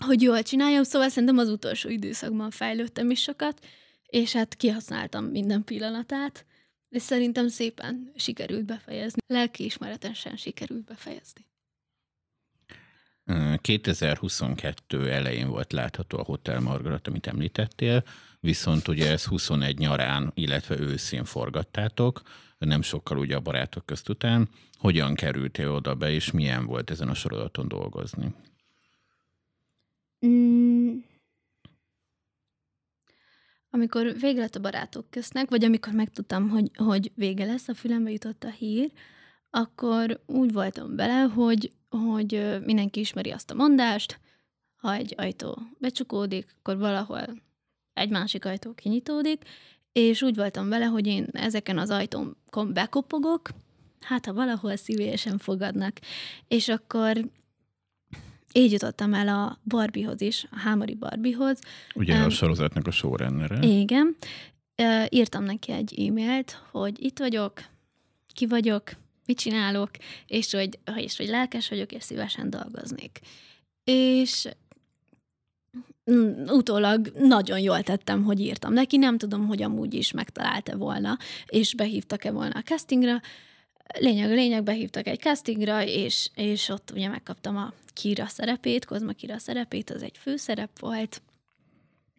hogy jól csináljam, szóval szerintem az utolsó időszakban fejlődtem is sokat, és hát kihasználtam minden pillanatát, és szerintem szépen sikerült befejezni. Lelkiismeretesen sikerült befejezni. 2022 elején volt látható a Hotel Margaret, amit említettél, viszont ugye ez 21 nyarán, illetve őszén forgattátok, nem sokkal ugye a barátok közt után. Hogyan kerültél oda be, és milyen volt ezen a sorozaton dolgozni? Mm. Amikor vége lett a barátok köztnek, vagy amikor megtudtam, hogy, hogy vége lesz, a fülembe jutott a hír, akkor úgy voltam bele, hogy, hogy mindenki ismeri azt a mondást, ha egy ajtó becsukódik, akkor valahol egy másik ajtó kinyitódik, és úgy voltam vele, hogy én ezeken az ajtókon bekopogok, hát ha valahol szívélyesen fogadnak. És akkor így jutottam el a Barbiehoz is, a Hámori Barbiehoz. Ugye um, a sorozatnak a showrunnere. Igen. Uh, írtam neki egy e-mailt, hogy itt vagyok, ki vagyok, mit csinálok, és hogy, és hogy lelkes vagyok, és szívesen dolgoznék. És Mm, utólag nagyon jól tettem, hogy írtam neki, nem tudom, hogy amúgy is megtalálta volna, és behívtak-e volna a castingra. Lényeg a lényeg, behívtak egy castingra, és, és ott ugye megkaptam a Kira szerepét, Kozma Kira szerepét, az egy főszerep volt.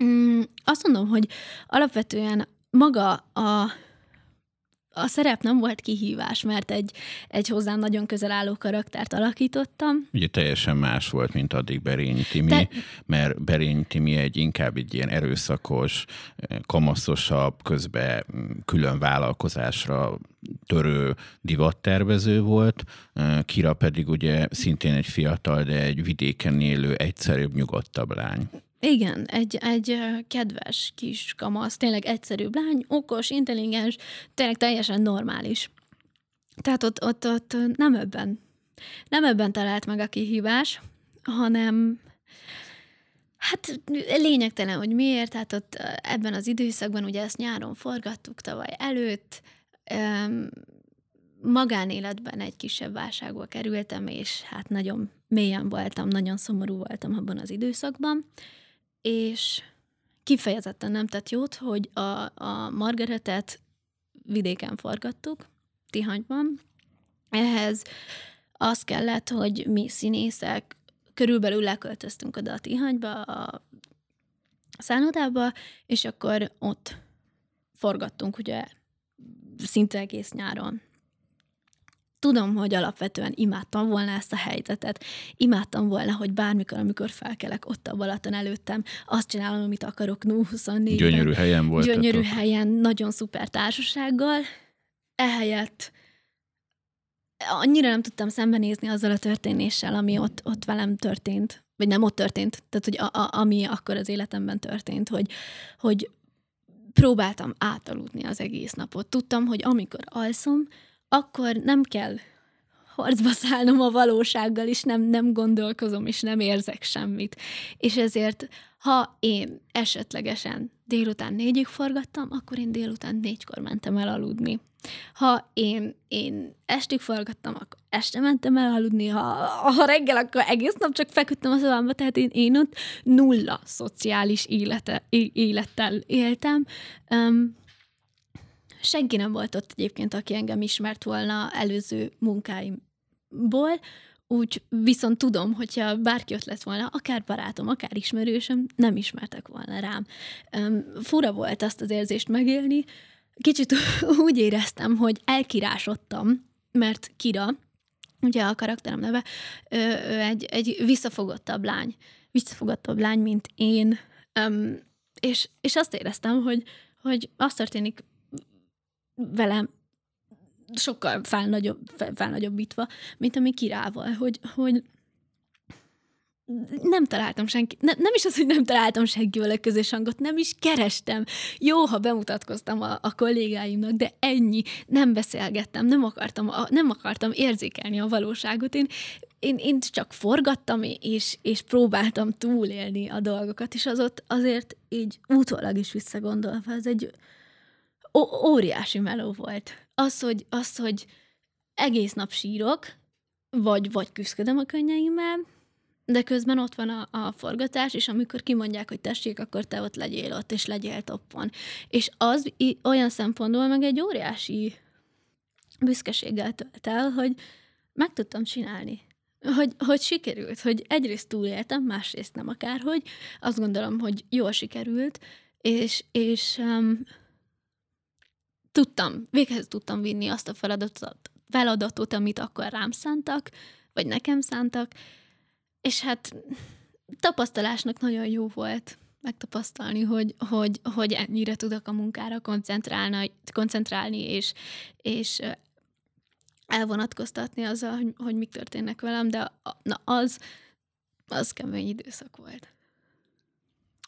Mm, azt mondom, hogy alapvetően maga a a szerep nem volt kihívás, mert egy, egy hozzám nagyon közel álló karaktert alakítottam. Ugye teljesen más volt, mint addig Berényi Timi, De... mert Berényi Timi egy inkább egy ilyen erőszakos, kamaszosabb, közben külön vállalkozásra törő divattervező volt, Kira pedig ugye szintén egy fiatal, de egy vidéken élő, egyszerűbb, nyugodtabb lány. Igen, egy, egy kedves kis kamasz, tényleg egyszerű lány, okos, intelligens, tényleg teljesen normális. Tehát ott, ott, ott nem ebben, nem ebben talált meg a kihívás, hanem hát lényegtelen, hogy miért, tehát ott ebben az időszakban, ugye ezt nyáron forgattuk tavaly előtt, magánéletben egy kisebb válságba kerültem, és hát nagyon mélyen voltam, nagyon szomorú voltam abban az időszakban, és kifejezetten nem tett jót, hogy a, a Margaretet vidéken forgattuk, Tihanyban. Ehhez az kellett, hogy mi színészek körülbelül leköltöztünk oda a Tihanyba, a szállodába, és akkor ott forgattunk ugye szinte egész nyáron. Tudom, hogy alapvetően imádtam volna ezt a helyzetet. Imádtam volna, hogy bármikor, amikor felkelek ott a Balaton előttem, azt csinálom, amit akarok 0-24 Gyönyörű helyen volt. Gyönyörű helyen, nagyon szuper társasággal. Ehelyett annyira nem tudtam szembenézni azzal a történéssel, ami ott, ott velem történt, vagy nem ott történt, tehát hogy a, a, ami akkor az életemben történt, hogy, hogy próbáltam átaludni az egész napot. Tudtam, hogy amikor alszom, akkor nem kell harcba szállnom a valósággal, és nem, nem gondolkozom, és nem érzek semmit. És ezért, ha én esetlegesen délután négyig forgattam, akkor én délután négykor mentem el aludni. Ha én, én estig forgattam, akkor este mentem el aludni, ha, ha reggel, akkor egész nap csak feküdtem a szobámba, tehát én, én ott nulla szociális élete, élettel éltem. Um, senki nem volt ott egyébként, aki engem ismert volna előző munkáimból, úgy viszont tudom, hogyha bárki ott lett volna, akár barátom, akár ismerősöm, nem ismertek volna rám. Fura volt azt az érzést megélni. Kicsit *laughs* úgy éreztem, hogy elkirásodtam, mert Kira, ugye a karakterem neve, ő, egy, egy visszafogottabb lány. Visszafogottabb lány, mint én. És, és azt éreztem, hogy, hogy az történik velem sokkal felnagyobb, felnagyobbítva, mint ami kirával, hogy, hogy nem találtam senki, ne, nem is az, hogy nem találtam senkivel a közös hangot, nem is kerestem. Jó, ha bemutatkoztam a, a kollégáimnak, de ennyi. Nem beszélgettem, nem akartam, a, nem akartam érzékelni a valóságot. Én, én, én csak forgattam, és, és próbáltam túlélni a dolgokat, és az ott azért így utólag is visszagondolva, ez egy ó- óriási meló volt. Az, hogy, az, hogy egész nap sírok, vagy, vagy küzdködöm a könnyeimmel, de közben ott van a, a forgatás, és amikor kimondják, hogy tessék, akkor te ott legyél ott, és legyél toppon. És az olyan szempontból meg egy óriási büszkeséggel tölt el, hogy meg tudtam csinálni. Hogy, hogy sikerült, hogy egyrészt túléltem, másrészt nem akárhogy. Azt gondolom, hogy jól sikerült, és, és um, tudtam, véghez tudtam vinni azt a feladatot, feladatot, amit akkor rám szántak, vagy nekem szántak, és hát tapasztalásnak nagyon jó volt megtapasztalni, hogy, hogy, hogy ennyire tudok a munkára koncentrálni, és, és elvonatkoztatni azzal, hogy, hogy mik történnek velem, de na az, az kemény időszak volt.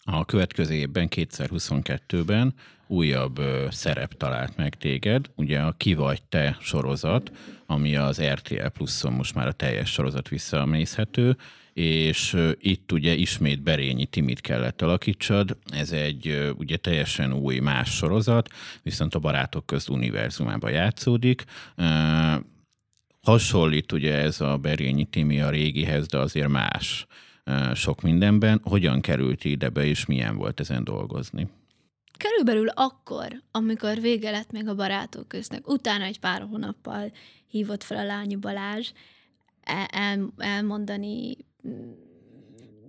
A következő évben, 2022-ben újabb szerep talált meg téged, ugye a Ki vagy te sorozat, ami az RTL Pluszon most már a teljes sorozat visszamészhető, és itt ugye ismét Berényi Timit kellett alakítsad, ez egy ugye teljesen új más sorozat, viszont a Barátok közt univerzumában játszódik. Hasonlít ugye ez a Berényi Timi a régihez, de azért más sok mindenben. Hogyan került ide be, és milyen volt ezen dolgozni? Körülbelül akkor, amikor vége lett még a barátok köznek, utána egy pár hónappal hívott fel a lányi Balázs el, el, elmondani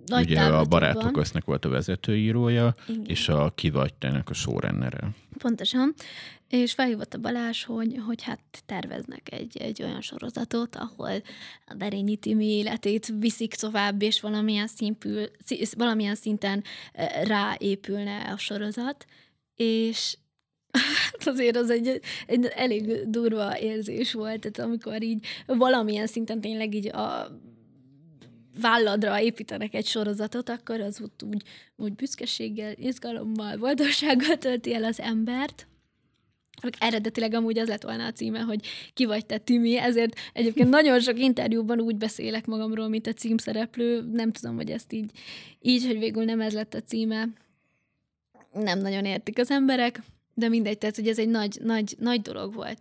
nagy Ugye a Barátok köznek volt a vezetőírója, Igen. és a Ki vagy a showrunnere. Pontosan. És felhívott a Balázs, hogy, hogy hát terveznek egy, egy olyan sorozatot, ahol a Berényi Timi életét viszik tovább, és valamilyen, színpül, valamilyen szinten ráépülne a sorozat. És hát azért az egy, egy elég durva érzés volt, tehát amikor így valamilyen szinten tényleg így a válladra építenek egy sorozatot, akkor az ott úgy, úgy büszkeséggel, izgalommal, boldogsággal tölti el az embert. Eredetileg amúgy az lett volna a címe, hogy ki vagy te Timi, ezért egyébként nagyon sok interjúban úgy beszélek magamról, mint a címszereplő. Nem tudom, hogy ezt így, így, hogy végül nem ez lett a címe. Nem nagyon értik az emberek, de mindegy, tehát hogy ez egy nagy, nagy, nagy dolog volt.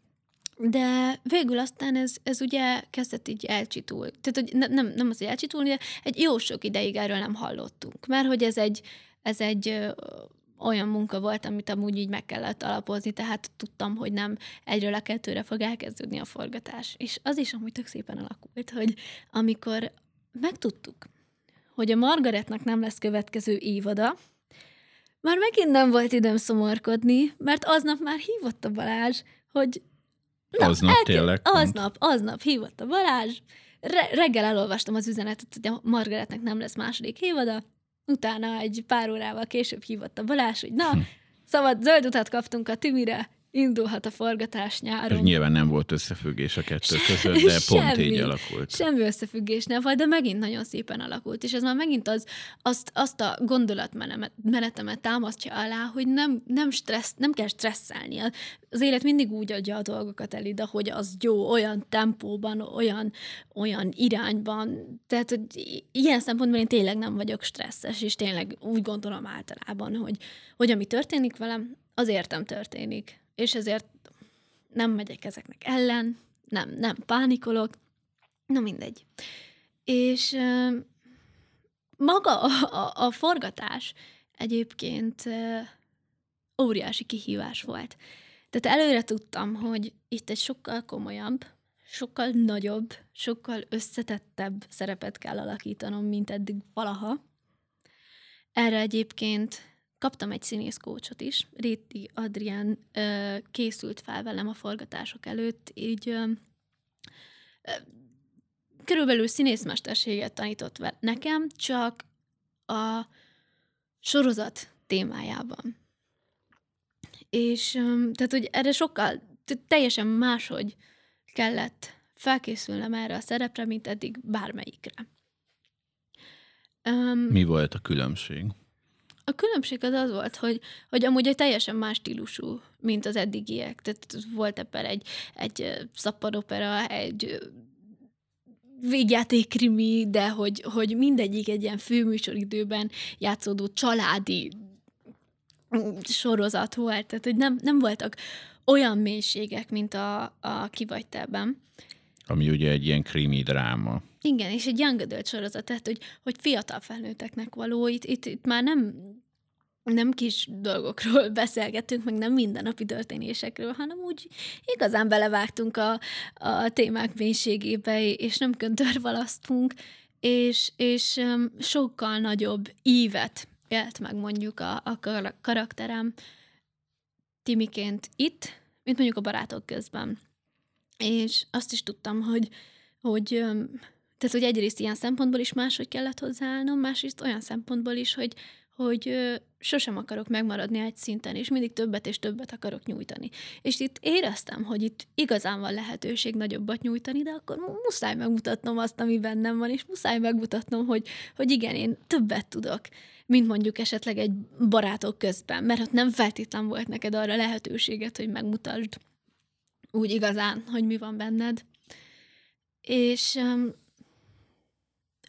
De végül aztán ez, ez ugye kezdett így elcsitulni. Tehát hogy nem, nem az, hogy elcsitulni, de egy jó sok ideig erről nem hallottunk. Mert hogy ez egy, ez egy olyan munka volt, amit amúgy így meg kellett alapozni, tehát tudtam, hogy nem egyről a kettőre fog elkezdődni a forgatás. És az is amúgy tök szépen alakult, hogy amikor megtudtuk, hogy a Margaretnak nem lesz következő évada, már megint nem volt időm szomorkodni, mert aznap már hívott a Balázs, hogy Na, aznap elke- tényleg? Aznap, aznap hívott a Balázs, Re- reggel elolvastam az üzenetet, hogy a Margaretnek nem lesz második évada, utána egy pár órával később hívott a Balázs, hogy na, hm. szabad zöld utat kaptunk a Timire, indulhat a forgatás nyáron. Nyilván nem volt összefüggés a kettő között, de semmi, pont így alakult. Semmi összefüggés nem volt, de megint nagyon szépen alakult, és ez már megint az, azt, azt a gondolatmenetemet támasztja alá, hogy nem, nem, stressz, nem kell stresszelni. Az élet mindig úgy adja a dolgokat el ide, hogy az jó, olyan tempóban, olyan, olyan irányban. Tehát, hogy ilyen szempontból én tényleg nem vagyok stresszes, és tényleg úgy gondolom általában, hogy, hogy ami történik velem, az értem történik és ezért nem megyek ezeknek ellen, nem, nem pánikolok, na mindegy. És maga a, a, a forgatás egyébként óriási kihívás volt. Tehát előre tudtam, hogy itt egy sokkal komolyabb, sokkal nagyobb, sokkal összetettebb szerepet kell alakítanom, mint eddig valaha. Erre egyébként Kaptam egy színészkócsot is, Réti Adrián ö, készült fel velem a forgatások előtt, így ö, ö, körülbelül színészmesterséget tanított nekem, csak a sorozat témájában. És ö, tehát, hogy erre sokkal, teljesen máshogy kellett felkészülnem erre a szerepre, mint eddig bármelyikre. Um, Mi volt a különbség? A különbség az az volt, hogy, hogy amúgy egy teljesen más stílusú, mint az eddigiek. Tehát volt ebben egy, egy szappanopera, egy végjátékrimi, de hogy, hogy mindegyik egy ilyen főműsoridőben játszódó családi sorozat volt, tehát hogy nem, nem voltak olyan mélységek, mint a, a Ki vagy te ebben. Ami ugye egy ilyen krimi dráma. Igen, és egy young adult sorozat, tehát hogy, hogy fiatal felnőtteknek való, itt, itt, itt már nem nem kis dolgokról *laughs* beszélgetünk, meg nem mindennapi történésekről, hanem úgy igazán belevágtunk a, a témák mélységébe, és nem köntörvalasztunk, és, és sokkal nagyobb ívet élt meg mondjuk a, a karakterem Timiként itt, mint mondjuk a barátok közben. És azt is tudtam, hogy, hogy tehát, hogy egyrészt ilyen szempontból is máshogy kellett hozzáállnom, másrészt olyan szempontból is, hogy, hogy sosem akarok megmaradni egy szinten, és mindig többet és többet akarok nyújtani. És itt éreztem, hogy itt igazán van lehetőség nagyobbat nyújtani, de akkor muszáj megmutatnom azt, ami bennem van, és muszáj megmutatnom, hogy, hogy igen, én többet tudok, mint mondjuk esetleg egy barátok közben, mert ott nem feltétlen volt neked arra lehetőséget, hogy megmutasd úgy igazán, hogy mi van benned. És um,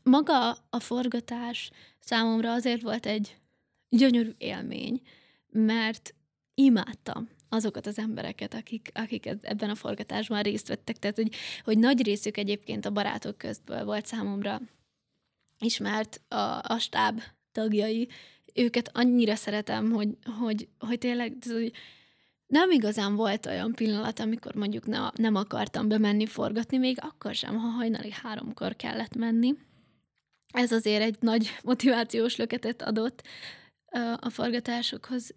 maga a forgatás számomra azért volt egy gyönyörű élmény, mert imádtam azokat az embereket, akik, akik ebben a forgatásban részt vettek. Tehát, hogy, hogy nagy részük egyébként a barátok közből volt számomra ismert a, a stáb tagjai. Őket annyira szeretem, hogy, hogy, hogy tényleg hogy nem igazán volt olyan pillanat, amikor mondjuk ne, nem akartam bemenni forgatni, még akkor sem, ha hajnali háromkor kellett menni ez azért egy nagy motivációs löketet adott a forgatásokhoz,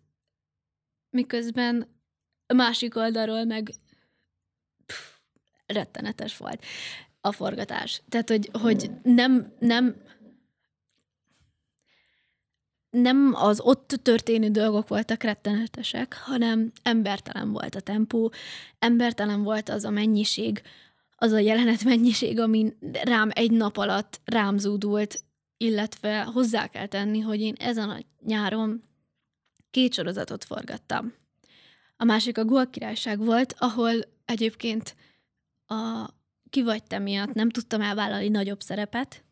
miközben a másik oldalról meg pff, rettenetes volt a forgatás. Tehát, hogy, hogy nem, nem, nem az ott történő dolgok voltak rettenetesek, hanem embertelen volt a tempó, embertelen volt az a mennyiség, az a jelenet mennyiség, ami rám egy nap alatt rám zúdult, illetve hozzá kell tenni, hogy én ezen a nyáron két sorozatot forgattam. A másik a Gól királyság volt, ahol egyébként a ki vagy te miatt nem tudtam elvállalni nagyobb szerepet,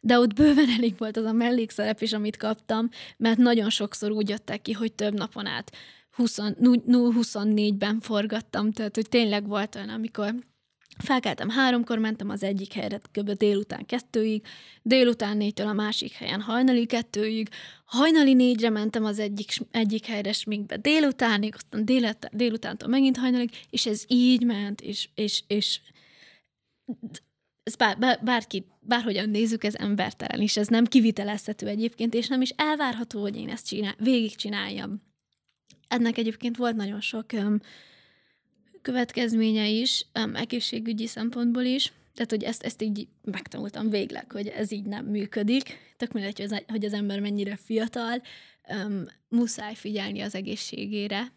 de ott bőven elég volt az a mellékszerep is, amit kaptam, mert nagyon sokszor úgy jöttek ki, hogy több napon át 0-24-ben forgattam, tehát hogy tényleg volt olyan, amikor Felkeltem háromkor, mentem az egyik helyre kb. délután kettőig, délután négytől a másik helyen hajnali kettőig, hajnali négyre mentem az egyik, egyik helyre sminkbe délutánig, aztán délután, délutántól megint hajnalig, és ez így ment, és, és, és ez bár, bár, bárki, bárhogyan nézzük, ez embertelen, és ez nem kivitelezhető egyébként, és nem is elvárható, hogy én ezt csinál, végigcsináljam. Ennek egyébként volt nagyon sok um, következménye is, um, egészségügyi szempontból is, tehát, hogy ezt, ezt így megtanultam végleg, hogy ez így nem működik. Tök mindegy, hogy az, hogy az ember mennyire fiatal, um, muszáj figyelni az egészségére.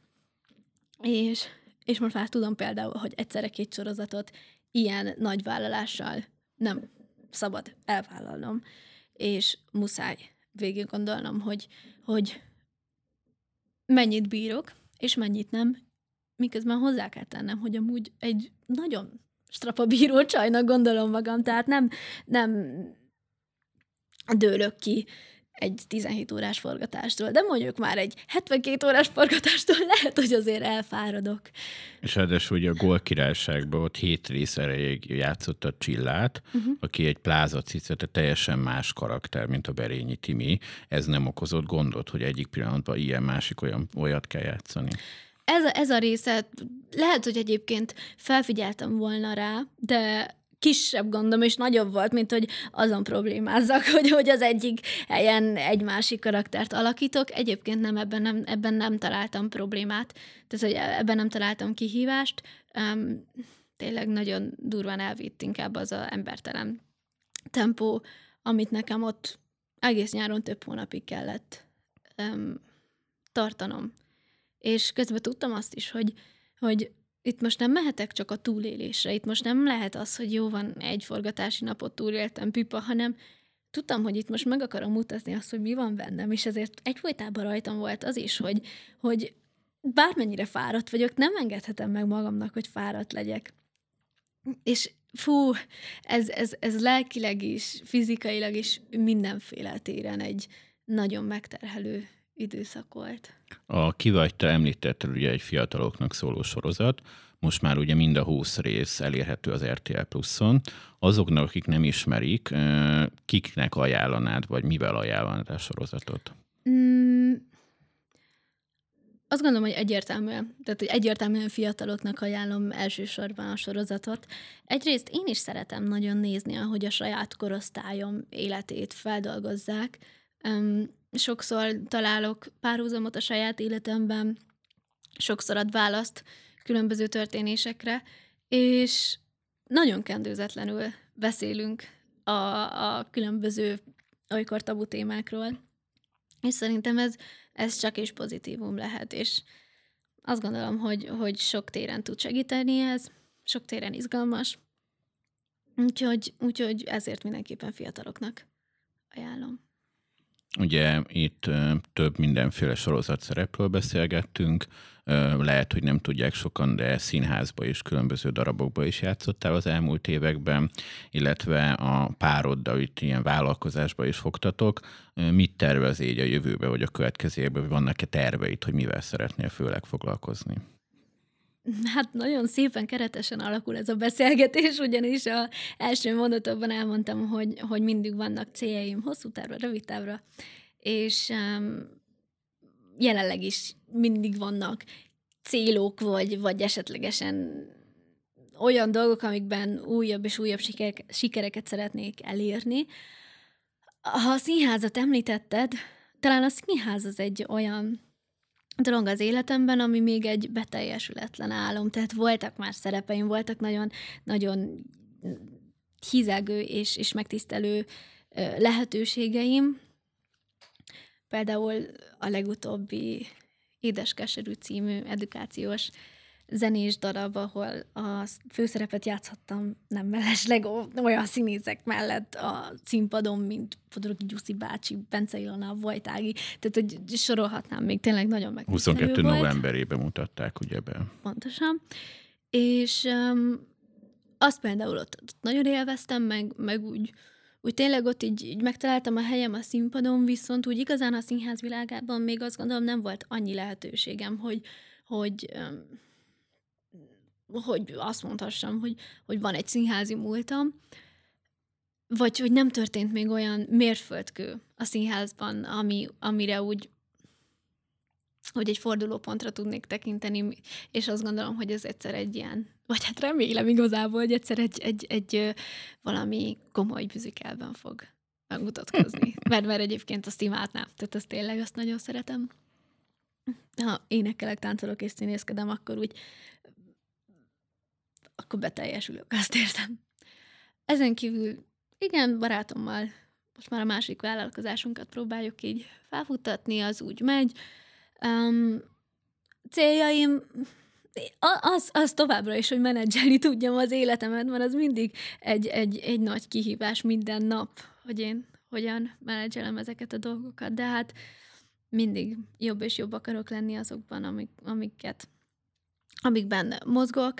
És, és most már tudom például, hogy egyszerre két sorozatot ilyen nagy vállalással nem szabad elvállalnom, és muszáj végig gondolnom, hogy, hogy mennyit bírok, és mennyit nem, miközben hozzá kell tennem, hogy amúgy egy nagyon strapabíró csajnak gondolom magam, tehát nem, nem dőlök ki egy 17 órás forgatástól, de mondjuk már egy 72 órás forgatástól lehet, hogy azért elfáradok. És ráadásul ugye a Gól királyságban ott hét rész erejéig játszott a Csillát, uh-huh. aki egy plázacicete teljesen más karakter, mint a Berényi Timi. Ez nem okozott gondot, hogy egyik pillanatban ilyen, másik olyan, olyat kell játszani ez a, ez a része, lehet, hogy egyébként felfigyeltem volna rá, de kisebb gondom, és nagyobb volt, mint hogy azon problémázzak, *laughs* hogy, hogy az egyik helyen egy másik karaktert alakítok. Egyébként nem, ebben nem, ebben nem találtam problémát, tehát hogy ebben nem találtam kihívást. Um, tényleg nagyon durván elvitt inkább az a embertelen tempó, amit nekem ott egész nyáron több hónapig kellett um, tartanom. És közben tudtam azt is, hogy, hogy itt most nem mehetek csak a túlélésre, itt most nem lehet az, hogy jó van, egy forgatási napot túléltem, pipa, hanem tudtam, hogy itt most meg akarom mutatni azt, hogy mi van bennem, és ezért egyfolytában rajtam volt az is, hogy, hogy bármennyire fáradt vagyok, nem engedhetem meg magamnak, hogy fáradt legyek. És fú, ez, ez, ez lelkileg is, fizikailag is mindenféle téren egy nagyon megterhelő időszak volt. A Ki vagy te említetted ugye egy fiataloknak szóló sorozat, most már ugye mind a 20 rész elérhető az RTL Plus-on. Azoknak, akik nem ismerik, kiknek ajánlanád, vagy mivel ajánlanád a sorozatot? Mm, azt gondolom, hogy egyértelműen, tehát hogy egyértelműen fiataloknak ajánlom elsősorban a sorozatot. Egyrészt én is szeretem nagyon nézni, ahogy a saját korosztályom életét feldolgozzák. Um, sokszor találok párhuzamot a saját életemben, sokszor ad választ különböző történésekre, és nagyon kendőzetlenül beszélünk a, a különböző olykor tabu témákról. És szerintem ez, ez csak is pozitívum lehet, és azt gondolom, hogy, hogy sok téren tud segíteni ez, sok téren izgalmas, úgyhogy, úgyhogy ezért mindenképpen fiataloknak ajánlom. Ugye itt több mindenféle sorozat szerepről beszélgettünk, lehet, hogy nem tudják sokan, de színházba is, különböző darabokba is játszottál az elmúlt években, illetve a pároddal itt ilyen vállalkozásba is fogtatok. Mit tervez így a jövőbe, vagy a következő évben, vagy vannak-e terveit, hogy mivel szeretnél főleg foglalkozni? Hát nagyon szépen keretesen alakul ez a beszélgetés, ugyanis a első mondatokban elmondtam, hogy, hogy mindig vannak céljaim hosszú távra, rövid távra, és um, jelenleg is mindig vannak célok, vagy, vagy esetlegesen olyan dolgok, amikben újabb és újabb sikerek, sikereket szeretnék elérni. Ha a színházat említetted, talán a színház az egy olyan dolog az életemben, ami még egy beteljesületlen álom. Tehát voltak már szerepeim, voltak nagyon, nagyon hízelgő és, és megtisztelő lehetőségeim. Például a legutóbbi Édeskeserű című edukációs zenés darab, ahol a főszerepet játszhattam nem mellesleg olyan színészek mellett a színpadon, mint Fodorogi Gyuszi bácsi, Bence Ilona, Vajtági, tehát hogy sorolhatnám még tényleg nagyon meg. 22 volt. novemberében mutatták ugye be. Pontosan. És um, azt például ott, ott nagyon élveztem, meg, meg úgy, úgy tényleg ott így, így megtaláltam a helyem a színpadon, viszont úgy igazán a színház világában még azt gondolom nem volt annyi lehetőségem, hogy, hogy um, hogy azt mondhassam, hogy, hogy van egy színházi múltam, vagy hogy nem történt még olyan mérföldkő a színházban, ami, amire úgy, hogy egy fordulópontra tudnék tekinteni, és azt gondolom, hogy ez egyszer egy ilyen, vagy hát remélem igazából, hogy egyszer egy, egy, egy valami komoly műzikelben fog megmutatkozni. *laughs* Mert, mert egyébként azt imádnám, tehát azt tényleg azt nagyon szeretem. Ha énekelek, táncolok és színészkedem, akkor úgy akkor beteljesülök, azt értem. Ezen kívül, igen, barátommal most már a másik vállalkozásunkat próbáljuk így felfutatni, az úgy megy. Um, céljaim az, az továbbra is, hogy menedzselni tudjam az életemet, mert az mindig egy, egy, egy nagy kihívás minden nap, hogy én hogyan menedzselem ezeket a dolgokat, de hát mindig jobb és jobb akarok lenni azokban, amik, amiket, amikben mozgok,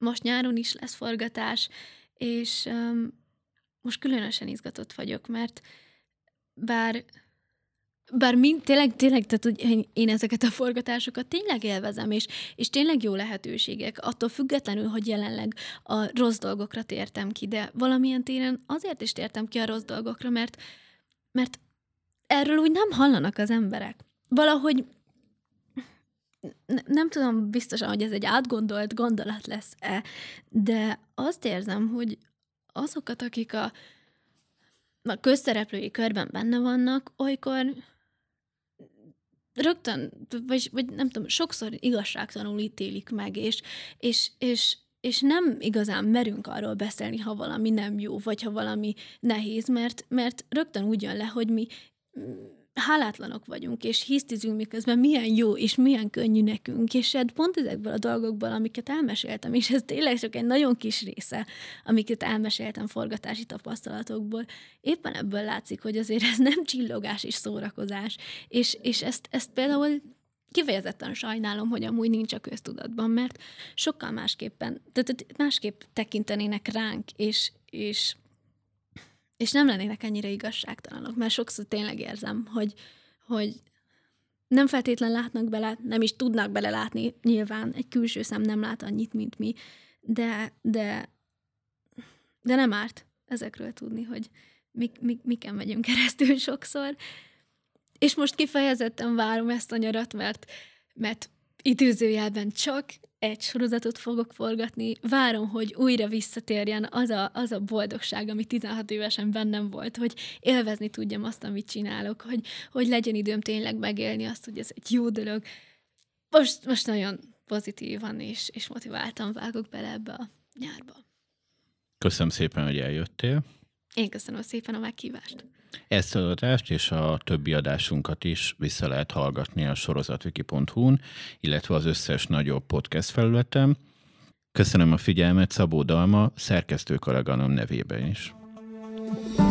most nyáron is lesz forgatás, és um, most különösen izgatott vagyok, mert bár bár mind, tényleg, tényleg, tehát hogy én ezeket a forgatásokat tényleg élvezem, és, és tényleg jó lehetőségek, attól függetlenül, hogy jelenleg a rossz dolgokra tértem ki, de valamilyen téren azért is tértem ki a rossz dolgokra, mert, mert erről úgy nem hallanak az emberek. Valahogy nem tudom biztosan, hogy ez egy átgondolt gondolat lesz-e, de azt érzem, hogy azokat, akik a, a közszereplői körben benne vannak, olykor rögtön, vagy, vagy nem tudom, sokszor igazságtanul ítélik meg, és, és, és, és nem igazán merünk arról beszélni, ha valami nem jó, vagy ha valami nehéz, mert, mert rögtön úgy jön le, hogy mi hálátlanok vagyunk, és hisztizünk miközben milyen jó, és milyen könnyű nekünk, és hát pont ezekből a dolgokból, amiket elmeséltem, és ez tényleg csak egy nagyon kis része, amiket elmeséltem forgatási tapasztalatokból, éppen ebből látszik, hogy azért ez nem csillogás és szórakozás, és, és ezt, ezt például kifejezetten sajnálom, hogy amúgy nincs a köztudatban, mert sokkal másképpen, tehát másképp tekintenének ránk, és, és és nem lennének ennyire igazságtalanok, mert sokszor tényleg érzem, hogy, hogy nem feltétlen látnak bele, nem is tudnak belelátni, nyilván egy külső szem nem lát annyit, mint mi, de, de, de nem árt ezekről tudni, hogy mik, mik, miken megyünk keresztül sokszor. És most kifejezetten várom ezt a nyarat, mert, mert időzőjelben csak egy sorozatot fogok forgatni. Várom, hogy újra visszatérjen az a, az a boldogság, ami 16 évesen bennem volt, hogy élvezni tudjam azt, amit csinálok, hogy, hogy legyen időm tényleg megélni azt, hogy ez egy jó dolog. Most, most nagyon pozitívan és, és motiváltan vágok bele ebbe a nyárba. Köszönöm szépen, hogy eljöttél. Én köszönöm szépen a meghívást. Ezt az adást és a többi adásunkat is vissza lehet hallgatni a sorozatviki.hu-n, illetve az összes nagyobb podcast felületen. Köszönöm a figyelmet Szabó Dalma, szerkesztő nevében is. thank you